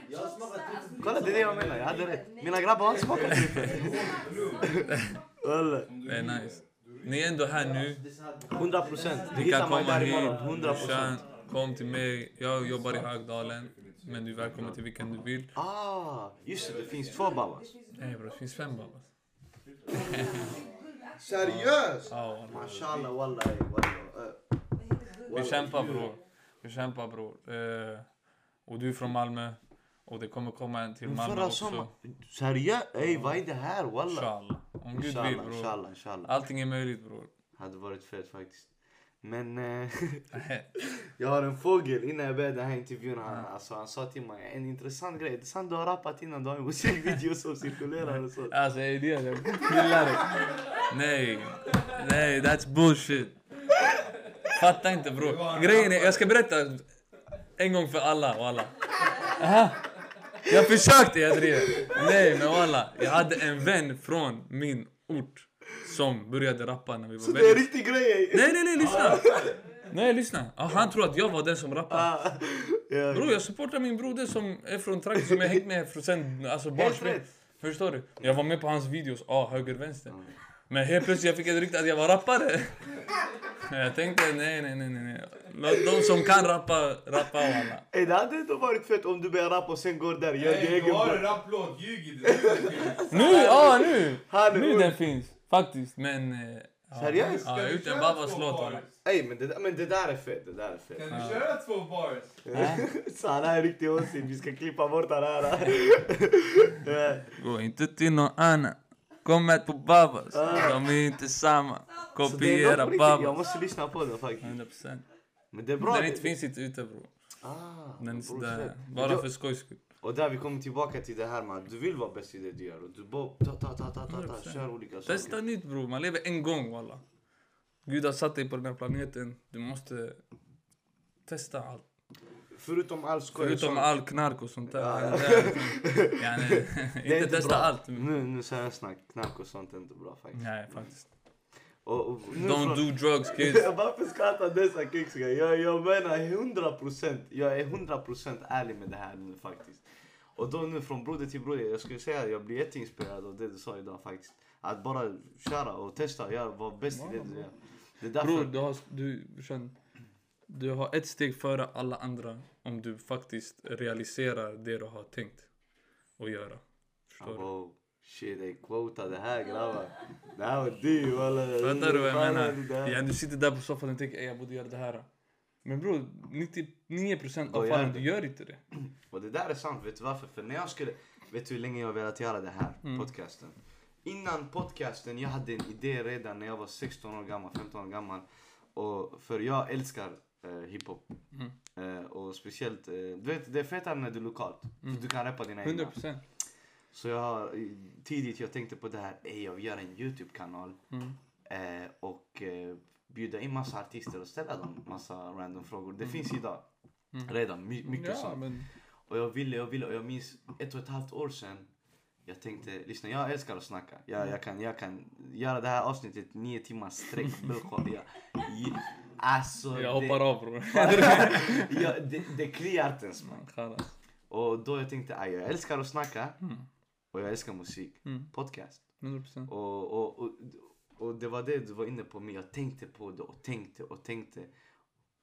Speaker 4: Jag har smakat tryffel.
Speaker 5: alltså,
Speaker 1: Kolla det är det jag menar, jag hade rätt. Mina grabbar har inte smakat tryffel.
Speaker 2: Det är nice. Ni är ändå här nu.
Speaker 1: 100 procent.
Speaker 2: Ni kan komma hit.
Speaker 1: imorgon. 100
Speaker 2: brorsan.
Speaker 1: procent.
Speaker 2: Kom till mig. Jag jobbar i Högdalen. Men du är välkommen till vilken du vill.
Speaker 1: Ah, just det, det finns två babas.
Speaker 2: Nej bror, det finns fem babas.
Speaker 1: Seriöst?
Speaker 2: Ja.
Speaker 1: Mashallah, wallahi. wallahi.
Speaker 2: Vi kämpar bror. Vi kämpar bror. Eh, och du är från Malmö. Och det kommer komma en till Malmö också.
Speaker 1: Seriöst? Ey, vad är det här? Wallah.
Speaker 2: Inshallah. Om Gud vill bror.
Speaker 1: inshallah, inshallah.
Speaker 2: Allting är möjligt bror.
Speaker 1: Hade varit fett faktiskt. Men eh, jag har en fågel innan jag började den här intervjun. Han, alltså, han sa till mig en intressant grej. Det är sant du har rappat innan, du har en musikvideo som cirkulerar och så.
Speaker 2: Alltså är det jag gillar det? Nej. Nej, that's bullshit. Fatta inte bror. Grejen är, jag ska berätta en gång för alla och alla. Aha. Jag försökte, jag drev. Nej men walla. Jag hade en vän från min ort som började rappa när vi var
Speaker 1: Så det är en
Speaker 2: väldigt...
Speaker 1: riktig grej!
Speaker 2: Nej nej nej lyssna! Nej lyssna. Ja, han tror att jag var den som rappade.
Speaker 1: Ah, ja.
Speaker 2: Bror jag supportar min broder som är från trakten som jag hängt med från sen alltså barnsben. Förstår du? Jag var med på hans videos, ah, höger, vänster. Men helt plötsligt jag fick ett rykte att jag var rappare. Jag tänkte nej, nej, nej, nej, Låt de som kan rappa, rappa och alla.
Speaker 1: Ey, det hade inte varit fett om du börjar rappa och sen går där gör din egen
Speaker 3: du har en rapplåt, ljug inte.
Speaker 2: Nu, ja nu! Nu den finns, faktiskt. Men... eh,
Speaker 1: Seriöst?
Speaker 2: Ja, gjort en Babas låt alla.
Speaker 1: Ey, men det, men det där är fett, det där är fett.
Speaker 3: Kan du köra två bars?
Speaker 1: Så han är riktig åsikt, vi ska klippa bort han här.
Speaker 2: Gå inte till någon annan. Kom med på Babas. De är inte samma. Kopiera
Speaker 1: riktigt, jag
Speaker 2: Babas.
Speaker 1: måste lyssna på den faktiskt.
Speaker 2: 100%.
Speaker 1: Men det är bra.
Speaker 2: Den inte finns inte ute bror.
Speaker 1: Ah,
Speaker 2: Den är
Speaker 1: fett.
Speaker 2: bara för skojs skull.
Speaker 1: Och där vi kommer tillbaka till det här med att du vill vara bäst i det du gör. Och du bara ta, ta, ta, ta, ta, ta,
Speaker 2: 100%.
Speaker 1: kör olika saker.
Speaker 2: Testa nytt bror, man lever en gång walla. Gud har satt dig på den här planeten. Du måste testa allt.
Speaker 1: Förutom all skoj
Speaker 2: Förutom
Speaker 1: sånt.
Speaker 2: all knark och sånt där.
Speaker 1: Ja, ja.
Speaker 2: Är inte testa
Speaker 1: bra.
Speaker 2: allt.
Speaker 1: Nu, nu seriöst snack, knark och sånt är inte bra faktiskt.
Speaker 2: Nej faktiskt.
Speaker 1: Och, och,
Speaker 2: Don't do drugs kids.
Speaker 1: Varför skrattar dessa kicksiga? Jag, jag menar 100 procent. Jag är 100 procent ärlig med det här nu faktiskt. Och då nu från broder till broder. Jag skulle säga att jag blir jätteinspirerad av det du sa idag faktiskt. Att bara köra och testa. Jag var bäst i det du gör. Det är därför.
Speaker 2: Bror, du har, du, känn, du har ett steg före alla andra om du faktiskt realiserar det du har tänkt att göra. Förstår du?
Speaker 1: Shit, ey, quota det här grabbar. Det här var du walla.
Speaker 2: Fattar du vad jag menar? Ja, du sitter där på soffan och tänker "Ey, jag borde göra det här. Men bror, 99%
Speaker 1: Då
Speaker 2: av fallen du gör inte det.
Speaker 1: Och det där är sant, vet du varför? För när jag skulle, vet du hur länge jag har velat göra det här, podcasten? Innan podcasten, jag hade en idé redan när jag var 16 år gammal, 15 år gammal. Och för jag älskar eh, hiphop. Eh, och speciellt, eh, du vet det är fetare när du är lokalt. För du kan rappa dina egna.
Speaker 2: 100%.
Speaker 1: Så jag har tidigt jag tänkte på det här, ey jag vill göra en YouTube-kanal.
Speaker 2: Mm.
Speaker 1: Eh, och eh, bjuda in massa artister och ställa dem massa random frågor. Det finns idag. Redan, my, mycket
Speaker 2: Ja,
Speaker 1: sånt.
Speaker 2: men
Speaker 1: Och jag ville, jag ville, och jag minns ett och ett halvt år sedan. Jag tänkte, lyssna jag älskar att snacka. Jag, jag, kan, jag kan göra det här avsnittet nio timmar sträck. Alltså,
Speaker 2: jag hoppar
Speaker 1: det,
Speaker 2: av bror.
Speaker 1: ja, det, det kliar inte ens man. Och då jag tänkte, jag älskar att snacka. Och jag älskar musik.
Speaker 2: Mm.
Speaker 1: Podcast.
Speaker 2: 100%.
Speaker 1: Och, och, och, och det var det du var inne på. Men jag tänkte på det och tänkte och tänkte.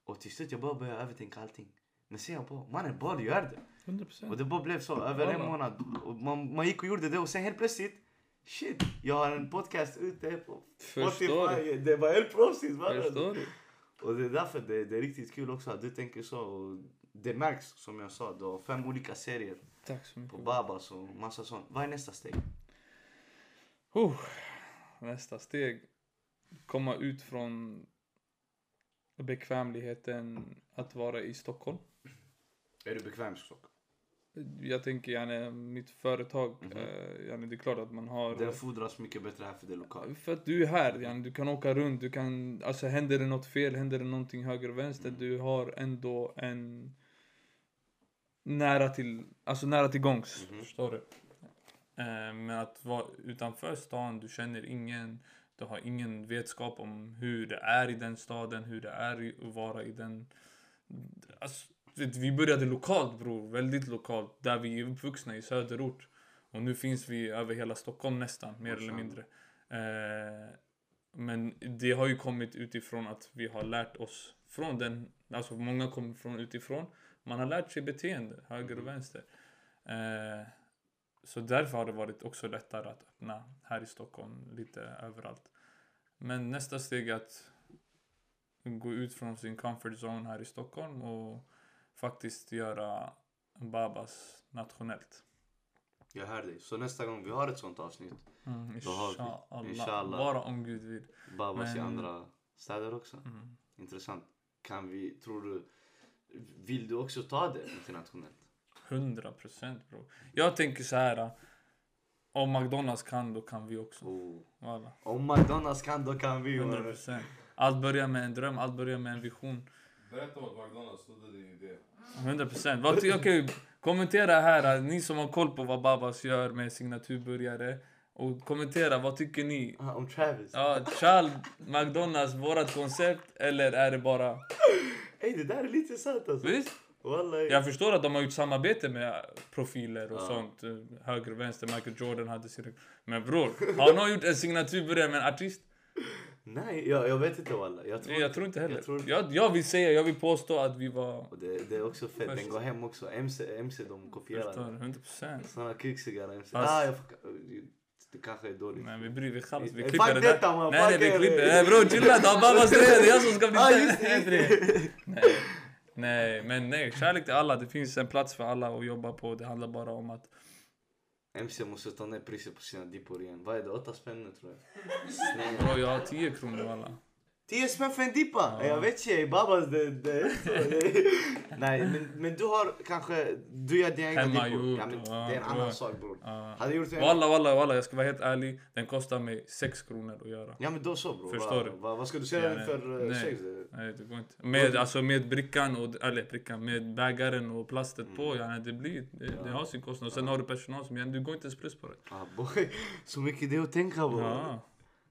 Speaker 1: Och till slut jag bara började övertänka allting. Men ser jag på, mannen bara gör det.
Speaker 2: 100%.
Speaker 1: Och det bara blev så över en månad. Man, man gick och gjorde det och sen helt plötsligt Shit, jag har en podcast ute på Spotify. Det var helt proffsigt.
Speaker 2: Förstår du?
Speaker 1: Och det är därför det, det är riktigt kul också att du tänker så. Och det märks som jag sa, du har fem olika serier
Speaker 2: Tack så
Speaker 1: på
Speaker 2: mycket.
Speaker 1: Babas och massa sånt. Vad är nästa steg?
Speaker 2: Oh, nästa steg. Komma ut från bekvämligheten att vara i Stockholm.
Speaker 1: Är du bekväm i Stockholm?
Speaker 2: Jag tänker gärna mitt företag,
Speaker 1: Mhm.
Speaker 2: eh, yani det är klart att man har...
Speaker 1: Det fordras mycket bättre här för det lokalt.
Speaker 2: För att du är här, yani, du kan åka runt, du kan, alltså händer det något fel, händer det någonting höger och vänster, du har ändå en nära till, alltså nära till gångs.
Speaker 1: Mhm.
Speaker 2: Förstår du? Eh, men att vara utanför stan, du känner ingen, du har ingen vetskap om hur det är i den staden, hur det är att vara i den... Alltså, vi började lokalt bror, väldigt lokalt, där vi är uppvuxna i söderort. Och nu finns vi över hela Stockholm nästan, mer eller mindre. Eh, men det har ju kommit utifrån att vi har lärt oss från den, alltså många kommer från utifrån. Man har lärt sig beteende, höger och vänster. Eh, så därför har det varit också lättare att öppna här i Stockholm, lite överallt. Men nästa steg är att gå ut från sin comfort zone här i Stockholm och faktiskt göra Babas nationellt.
Speaker 1: Jag hör dig. Så nästa gång vi har ett sånt avsnitt,
Speaker 2: Mm,
Speaker 1: vi-
Speaker 2: inshallah.
Speaker 1: inshallah.
Speaker 2: Bara om Gud vill.
Speaker 1: Babas i
Speaker 2: Men-
Speaker 1: andra städer också.
Speaker 2: Mm.
Speaker 1: Intressant. Kan vi, tror du, vill du också ta det internationellt?
Speaker 2: 100 procent bro. Jag tänker så här. Om McDonalds kan, då kan vi också.
Speaker 1: Oh.
Speaker 2: Walla.
Speaker 1: Om McDonalds kan då kan vi.
Speaker 2: 100
Speaker 1: mannen.
Speaker 2: procent. Allt börjar med en dröm, allt börjar med en vision.
Speaker 3: Berätta om att McDonalds snodde din idé.
Speaker 2: 100 procent. Okej, kommentera här, ni som har koll på vad Babas gör med signaturburgare. Och kommentera, vad tycker ni?
Speaker 1: Ah, om Travis.
Speaker 2: Ja, Charles, McDonalds, vårat koncept eller är det bara...
Speaker 1: Ey det där är lite sant alltså.
Speaker 2: Visst?
Speaker 1: Wallahi.
Speaker 2: Jag förstår att de har gjort samarbete med profiler och
Speaker 1: Ja.
Speaker 2: sånt. eh, Höger och vänster, Michael Jordan hade sin... Men bror, har någon gjort en signaturburgare med en artist?
Speaker 1: Nej, jag, jag vet inte walla. Jag tror,
Speaker 2: Nej, jag tror inte heller.
Speaker 1: Jag tror,
Speaker 2: Jag, jag vill säga, jag vill påstå att vi var...
Speaker 1: och det, det är också fett,
Speaker 2: Först.
Speaker 1: den går hem också. MC, MC de kopierar den.
Speaker 2: du? 100 procent.
Speaker 1: Såna kuksigare MC.
Speaker 2: Fast-
Speaker 1: Ah, jag det kanske är dåligt.
Speaker 2: Men vi bryr vi kallas, vi klipper det där. Nej, nej, vi
Speaker 1: er.
Speaker 2: klipper. Nej bror, chilla. Det har tröja. Det är jag som ska bli Nej, nej. Nej, men nej. Kärlek till alla. Det finns en plats för alla att jobba på. Det handlar bara om att...
Speaker 1: MC måste ta ner priset på sina dippor igen. Vad är det? Åtta spänn nu tror jag.
Speaker 2: Bro, jag har 10 kronor alla.
Speaker 1: 10 spänn för en dippa!
Speaker 2: Ja.
Speaker 1: Jag vet tjej, babas det, det Nej men, men du har kanske, du gör dina egna dippor. Ja, men det är en annan sak bror.
Speaker 2: Ja.
Speaker 1: Hade gjort det
Speaker 2: Walla, walla, walla. Jag ska vara helt ärlig. Den kostar mig 6 kronor att göra.
Speaker 1: Ja men då så bror.
Speaker 2: Förstår du?
Speaker 1: Vad, vad ska du säga
Speaker 2: Ja,
Speaker 1: den för uh,
Speaker 2: Nej.
Speaker 1: sex?
Speaker 2: Nej, det går inte. Med, alltså, med brickan, och, eller brickan, med bägaren och plastet på. Ja, det, blir, det, det har sin kostnad. Och sen har du personal som, ja, du går inte ens plus på det.
Speaker 1: Ah, boy. Så mycket det att tänka på.
Speaker 2: Ja.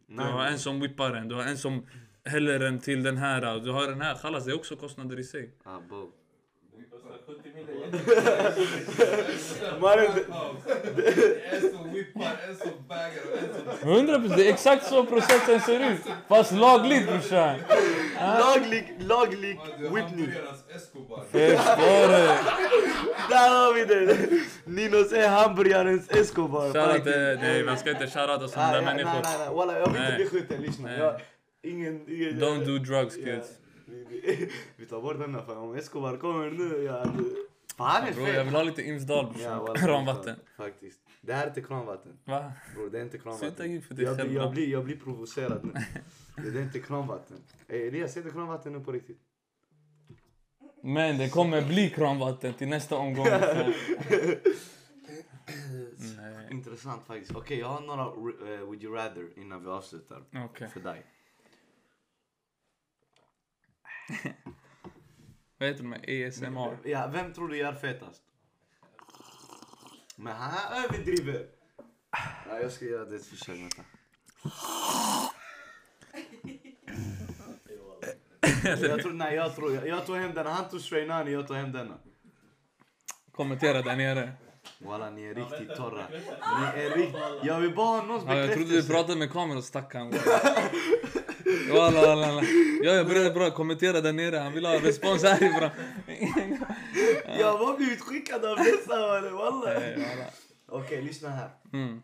Speaker 2: Du har en som whippar den, du har en som häller den till den här. Du har den här. Kallas det är också kostnader i sig.
Speaker 1: Ah, bo.
Speaker 4: Det kostar 70 miljoner.
Speaker 1: Mannen,
Speaker 3: En som whippar, en som baggar och en som...
Speaker 2: 100 procent, det är exakt så processen ser ut. Fast lagligt brorsan.
Speaker 1: laglig, laglig
Speaker 3: är
Speaker 1: whippning.
Speaker 2: Förstår du?
Speaker 1: Där har vi det! Ninos är hamburgarens Escobar.
Speaker 2: Shoutout nej man ska inte shoutouta
Speaker 1: Ah,
Speaker 2: sådana människor.
Speaker 1: Walla, jag vill inte bli skjuten, lyssna. Jag, ingen, ingen,
Speaker 2: Don't do drugs kids.
Speaker 1: vi, tar bort denna för om Escobar kommer nu, ja. du- Fan är
Speaker 2: Bro, jag vill ha lite Imsdal
Speaker 1: Ja,
Speaker 2: Kranvatten.
Speaker 1: Faktiskt. Det här är inte kranvatten.
Speaker 2: Va?
Speaker 1: Bro, det är inte
Speaker 2: Sluta
Speaker 1: kranvatten.
Speaker 2: ge för dig
Speaker 1: Jag,
Speaker 2: själv.
Speaker 1: jag, blir, jag blir provocerad nu. Det är inte kranvatten. Ey, Elias, är det kranvatten nu på riktigt?
Speaker 2: Men det kommer bli kranvatten till nästa omgång. Nej.
Speaker 1: Intressant faktiskt. Okej, jag har några uh, Would you rather innan vi avslutar.
Speaker 2: Okej.
Speaker 1: För dig.
Speaker 2: Vad heter de? här? ASMR?
Speaker 1: Ja, vem tror du gör fetast? Men han överdriver. Ja, jag ska göra det ett försök. Vänta. jag tror, nej, jag tror, jag, jag tog hem denna. Han tog Shrainani, jag tog hem denna.
Speaker 2: Kommentera där nere.
Speaker 1: Walla, ni är riktigt torra. Ni är riktigt... Jag vill bara ha någons
Speaker 2: Ja, jag trodde du
Speaker 1: bekräftelse.
Speaker 2: pratade med kameran stackaren. Walla, walla, walla. Ja, jag började bra. Kommentera där nere. Han vill ha respons härifrån.
Speaker 1: Jag har bara blivit skickad av dessa walla. Okej, lyssna här.
Speaker 2: Mm.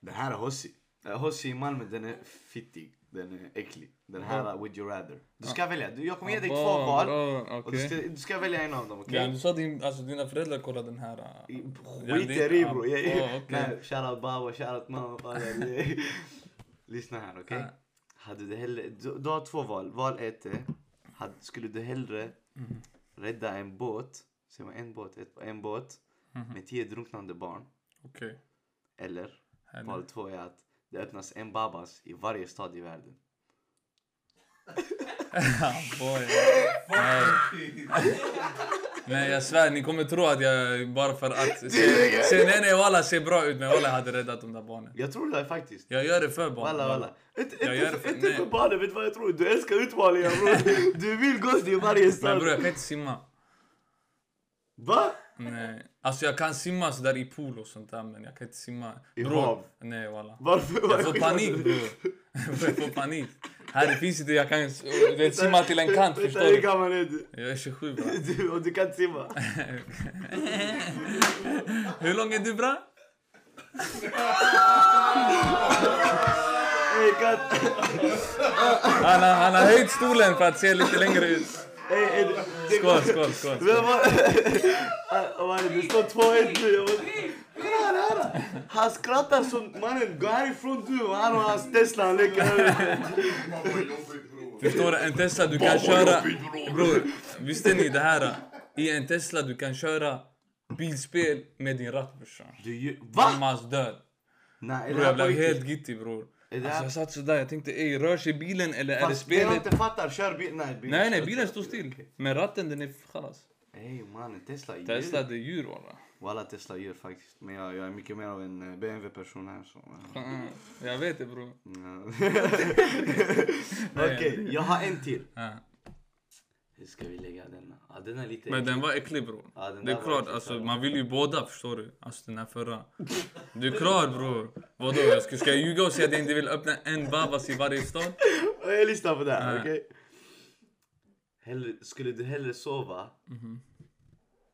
Speaker 1: Det här är Hossi. Eh, Hossi i Malmö, den är fittig. Den är äcklig. Den här uh, would you rather. Du ska välja. Du, jag kommer ge dig två val.
Speaker 2: bra,
Speaker 1: Och du ska, du ska välja en av dem, okej?
Speaker 2: Ja, du sa din, alltså dina föräldrar kollade den här... äh, Ja,
Speaker 1: Skit
Speaker 2: det-
Speaker 1: i det
Speaker 2: ja,
Speaker 1: bro. Yeah,
Speaker 2: oh, okej.
Speaker 1: Nej, shoutout baba, shoutout mamma. Lyssna här, okej?
Speaker 2: Ja.
Speaker 1: Hade du hellre... Du, du har två val. Val ett är... Hade, skulle du hellre
Speaker 2: Mhm.
Speaker 1: rädda en båt, säger man en båt, ett, en båt
Speaker 2: Mhm.
Speaker 1: med tio drunknande barn.
Speaker 2: Okej.
Speaker 1: Eller
Speaker 2: Eller-
Speaker 1: val två är att det öppnas en babas i varje stad i världen.
Speaker 2: Boy. Nej. Nej jag svär, ni kommer tro att jag bara för att... Se, se, nej nej walla ser bra ut men walla jag hade räddat de där barnen.
Speaker 1: Jag tror det faktiskt.
Speaker 2: Jag gör det för barnen.
Speaker 1: Walla walla. Inte, för,
Speaker 2: för-
Speaker 1: barnen, vet du vad jag tror? Du älskar utmaningar bror. Du vill gås i varje
Speaker 2: Men
Speaker 1: stad.
Speaker 2: bror jag kan inte simma.
Speaker 1: Va?
Speaker 2: Nej. Alltså jag kan simma sådär i pool och sånt där men jag kan inte simma.
Speaker 1: I
Speaker 2: Bror,
Speaker 1: hav?
Speaker 2: Nej walla.
Speaker 1: Varför?
Speaker 2: Jag får panik bror. jag får panik. Här finns inte, jag kan vet, simma till en kant förstår
Speaker 1: Hur
Speaker 2: du.
Speaker 1: gammal är du?
Speaker 2: Jag är 27 bra.
Speaker 1: du? Och du kan inte simma?
Speaker 2: Hur lång är du bra? Han har, han har höjt stolen för att se lite längre ut.
Speaker 1: Ey,
Speaker 2: Skål, skål, skål.
Speaker 1: Ah, mannen, Det står 2-1 nu. Kolla här, här. Han skrattar som... Mannen, gå härifrån du. Han och hans Tesla, han leker.
Speaker 2: Förstår du? En Tesla du kan köra... Bror, visste ni det här? I en Tesla du kan köra bilspel med din ratt brorsan.
Speaker 1: Va?
Speaker 2: Mammas död.
Speaker 1: Nej, är det
Speaker 2: Bror jag blev helt gittig bror.
Speaker 1: Är det
Speaker 2: Alltså, jag satt sådär, jag tänkte ey rör sig bilen eller är det
Speaker 1: Fast det jag
Speaker 2: spelet?
Speaker 1: inte fattar, kör bil... Nej, bilen
Speaker 2: Nej nej bilen står still. Men ratten den är khalas.
Speaker 1: Ey mannen, Tesla är djur.
Speaker 2: Tesla det är djur walla.
Speaker 1: Walla Tesla djur faktiskt. Men jag, jag är mycket mer av en eh, BMW-person här så... eh,
Speaker 2: Jag vet det bror.
Speaker 1: Okej, jag har en till. Hur ska vi lägga denna? Ja, den är lite...
Speaker 2: Men den var äcklig bror.
Speaker 1: Ja, den
Speaker 2: Det är
Speaker 1: där var
Speaker 2: klart,
Speaker 1: äcklig,
Speaker 2: alltså, man vill ju båda förstår du. Alltså den här förra. Du är klar bror. Vadå, jag ska, ska jag ljuga och säga att jag inte vill öppna en babas i varje stad?
Speaker 1: Jag lyssnar på det här, okej? Hellre, skulle du hellre sova,
Speaker 2: Mhm.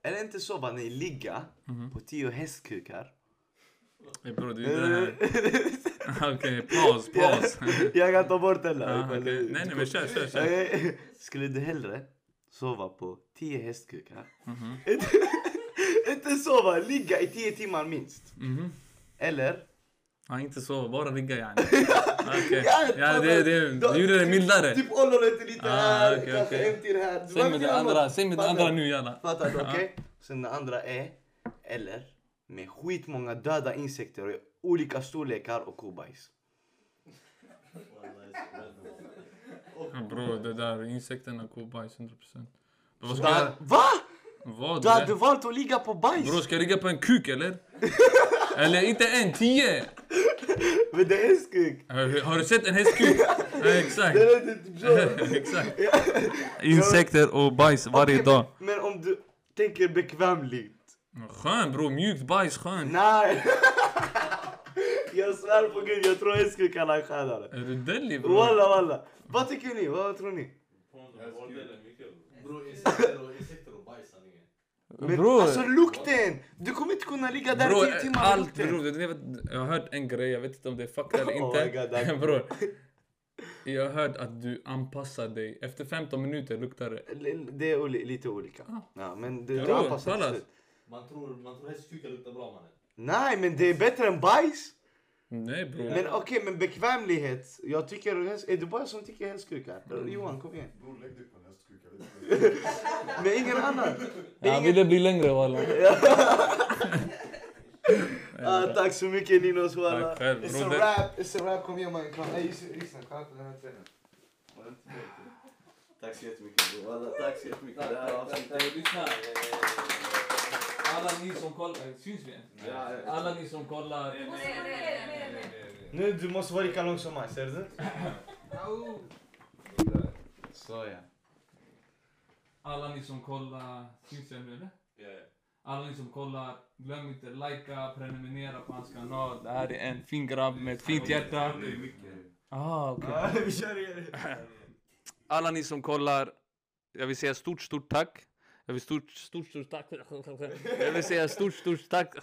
Speaker 1: eller inte sova, nej ligga på tio hästkukar?
Speaker 2: Bror, det är det här. Okej, paus, paus.
Speaker 1: jag kan ta bort den där.
Speaker 2: okej. Nej, nej, men kör, kör, kör.
Speaker 1: Okej. Skulle du hellre sova på tio hästkukar?
Speaker 2: Mhm.
Speaker 1: Inte- inte sova, ligga i tio timmar minst.
Speaker 2: Mhm.
Speaker 1: Eller?
Speaker 2: Ja, inte så, bara ligga yani. Okej.
Speaker 1: Ja,
Speaker 2: det, det, det gjorde det mildare.
Speaker 1: Typ ollonet lite
Speaker 2: Ah,
Speaker 1: här,
Speaker 2: okej,
Speaker 1: kanske en till här. Du
Speaker 2: Säg mig det andra,
Speaker 1: något.
Speaker 2: säg mig det
Speaker 1: Fattar
Speaker 2: andra
Speaker 1: du?
Speaker 2: nu jalla.
Speaker 1: Fattar du? Okej? Sen det andra är, eller med skitmånga döda insekter i olika storlekar och kobajs.
Speaker 2: Ja, Bror, det där insekterna, kobajs 100%. Vad ska jag...
Speaker 1: va?
Speaker 2: Vad?
Speaker 1: Du hade valt att ligga på bajs?
Speaker 2: Bror, ska jag ligga på en kuk eller? Eller inte en, tio!
Speaker 1: Men det är hästkuk.
Speaker 2: Har har du sett en hästkuk? Ja, exakt.
Speaker 1: Typ så.
Speaker 2: exakt. Insekter och bajs varje
Speaker 1: Okej,
Speaker 2: dag.
Speaker 1: Men, men om du tänker bekvämligt.
Speaker 2: Skön bror, mjukt bajs, skön.
Speaker 1: Nej. jag svär på gud, jag tror hästkukarna är skönare.
Speaker 2: Är du dellig bror?
Speaker 1: Walla walla. Vad tycker ni? Vad tror ni?
Speaker 3: Bror insekter och bajs sanningen.
Speaker 1: Men
Speaker 2: Bror.
Speaker 1: alltså lukten! Du kommer inte kunna ligga där i
Speaker 2: Bror,
Speaker 1: tio timmar
Speaker 2: allt bror. du vet, Jag har hört en grej, jag vet inte om det är fakta eller
Speaker 1: Oh
Speaker 2: inte.
Speaker 1: That-
Speaker 2: bror. Jag har hört att du anpassar dig. Efter 15 minuter luktar det.
Speaker 1: Det är lite olika. Ja, men du, du
Speaker 2: Bror,
Speaker 1: anpassar till
Speaker 2: kallas.
Speaker 1: slut.
Speaker 3: Man tror, man tror hästkukar luktar bra mannen.
Speaker 1: Nej, men det är bättre än bajs.
Speaker 2: Nej bror.
Speaker 1: Men okej, men bekvämlighet. Jag tycker... häst- Är du bara som tycker hästkukar?
Speaker 2: Mm.
Speaker 1: Johan, kom igen.
Speaker 3: Bror lägg dig på en hästkuka. jag vet inte.
Speaker 1: Men ingen annan. Det
Speaker 2: Han
Speaker 1: ingen...
Speaker 2: ville bli längre walla.
Speaker 1: Ah, tack så mycket Ninos walla.
Speaker 2: Tack själv,
Speaker 1: It's a rap, it's a rap. Kom igen man. Kom. Nej, lyssna. Kolla på den här trenden. Tack så jättemycket. Walla, tack så jättemycket. Det här avsnittet.
Speaker 2: Lyssna. Alla ni som kollar, syns vi? Alla ni som kollar.
Speaker 1: Nu, du måste vara lika lång som mig, ser du? Så ja.
Speaker 2: Alla ni som kollar, syns jag nu eller? Alla ni som kollar, glöm inte likea, prenumerera på hans kanal. Det här är en fin grabb med ett fint hjärta. Ah, okej.
Speaker 1: Vi kör igen.
Speaker 2: Alla ni som kollar, jag vill säga stort, stort tack. Jag vill stort, stort, stort tack. Jag vill säga stort, stort tack.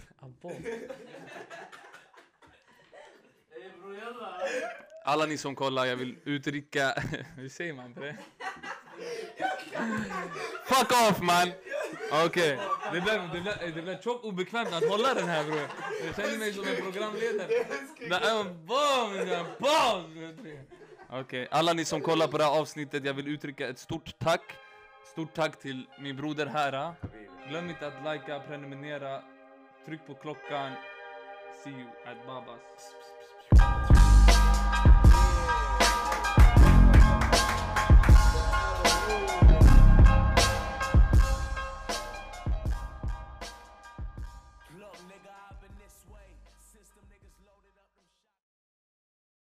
Speaker 2: Alla ni som kollar, jag vill uttrycka... Hur säger man på det? Fuck off man! Okej, det, blev, det, blev, det blev tjockt obekvämt att hålla den här bror. Jag känner mig som en programledare. Det är Okej, okay. Okej, alla ni som kollar på det här avsnittet, jag vill uttrycka ett stort tack. Stort tack till min broder här. Glöm inte att likea, prenumerera, tryck på klockan. See you at Babas.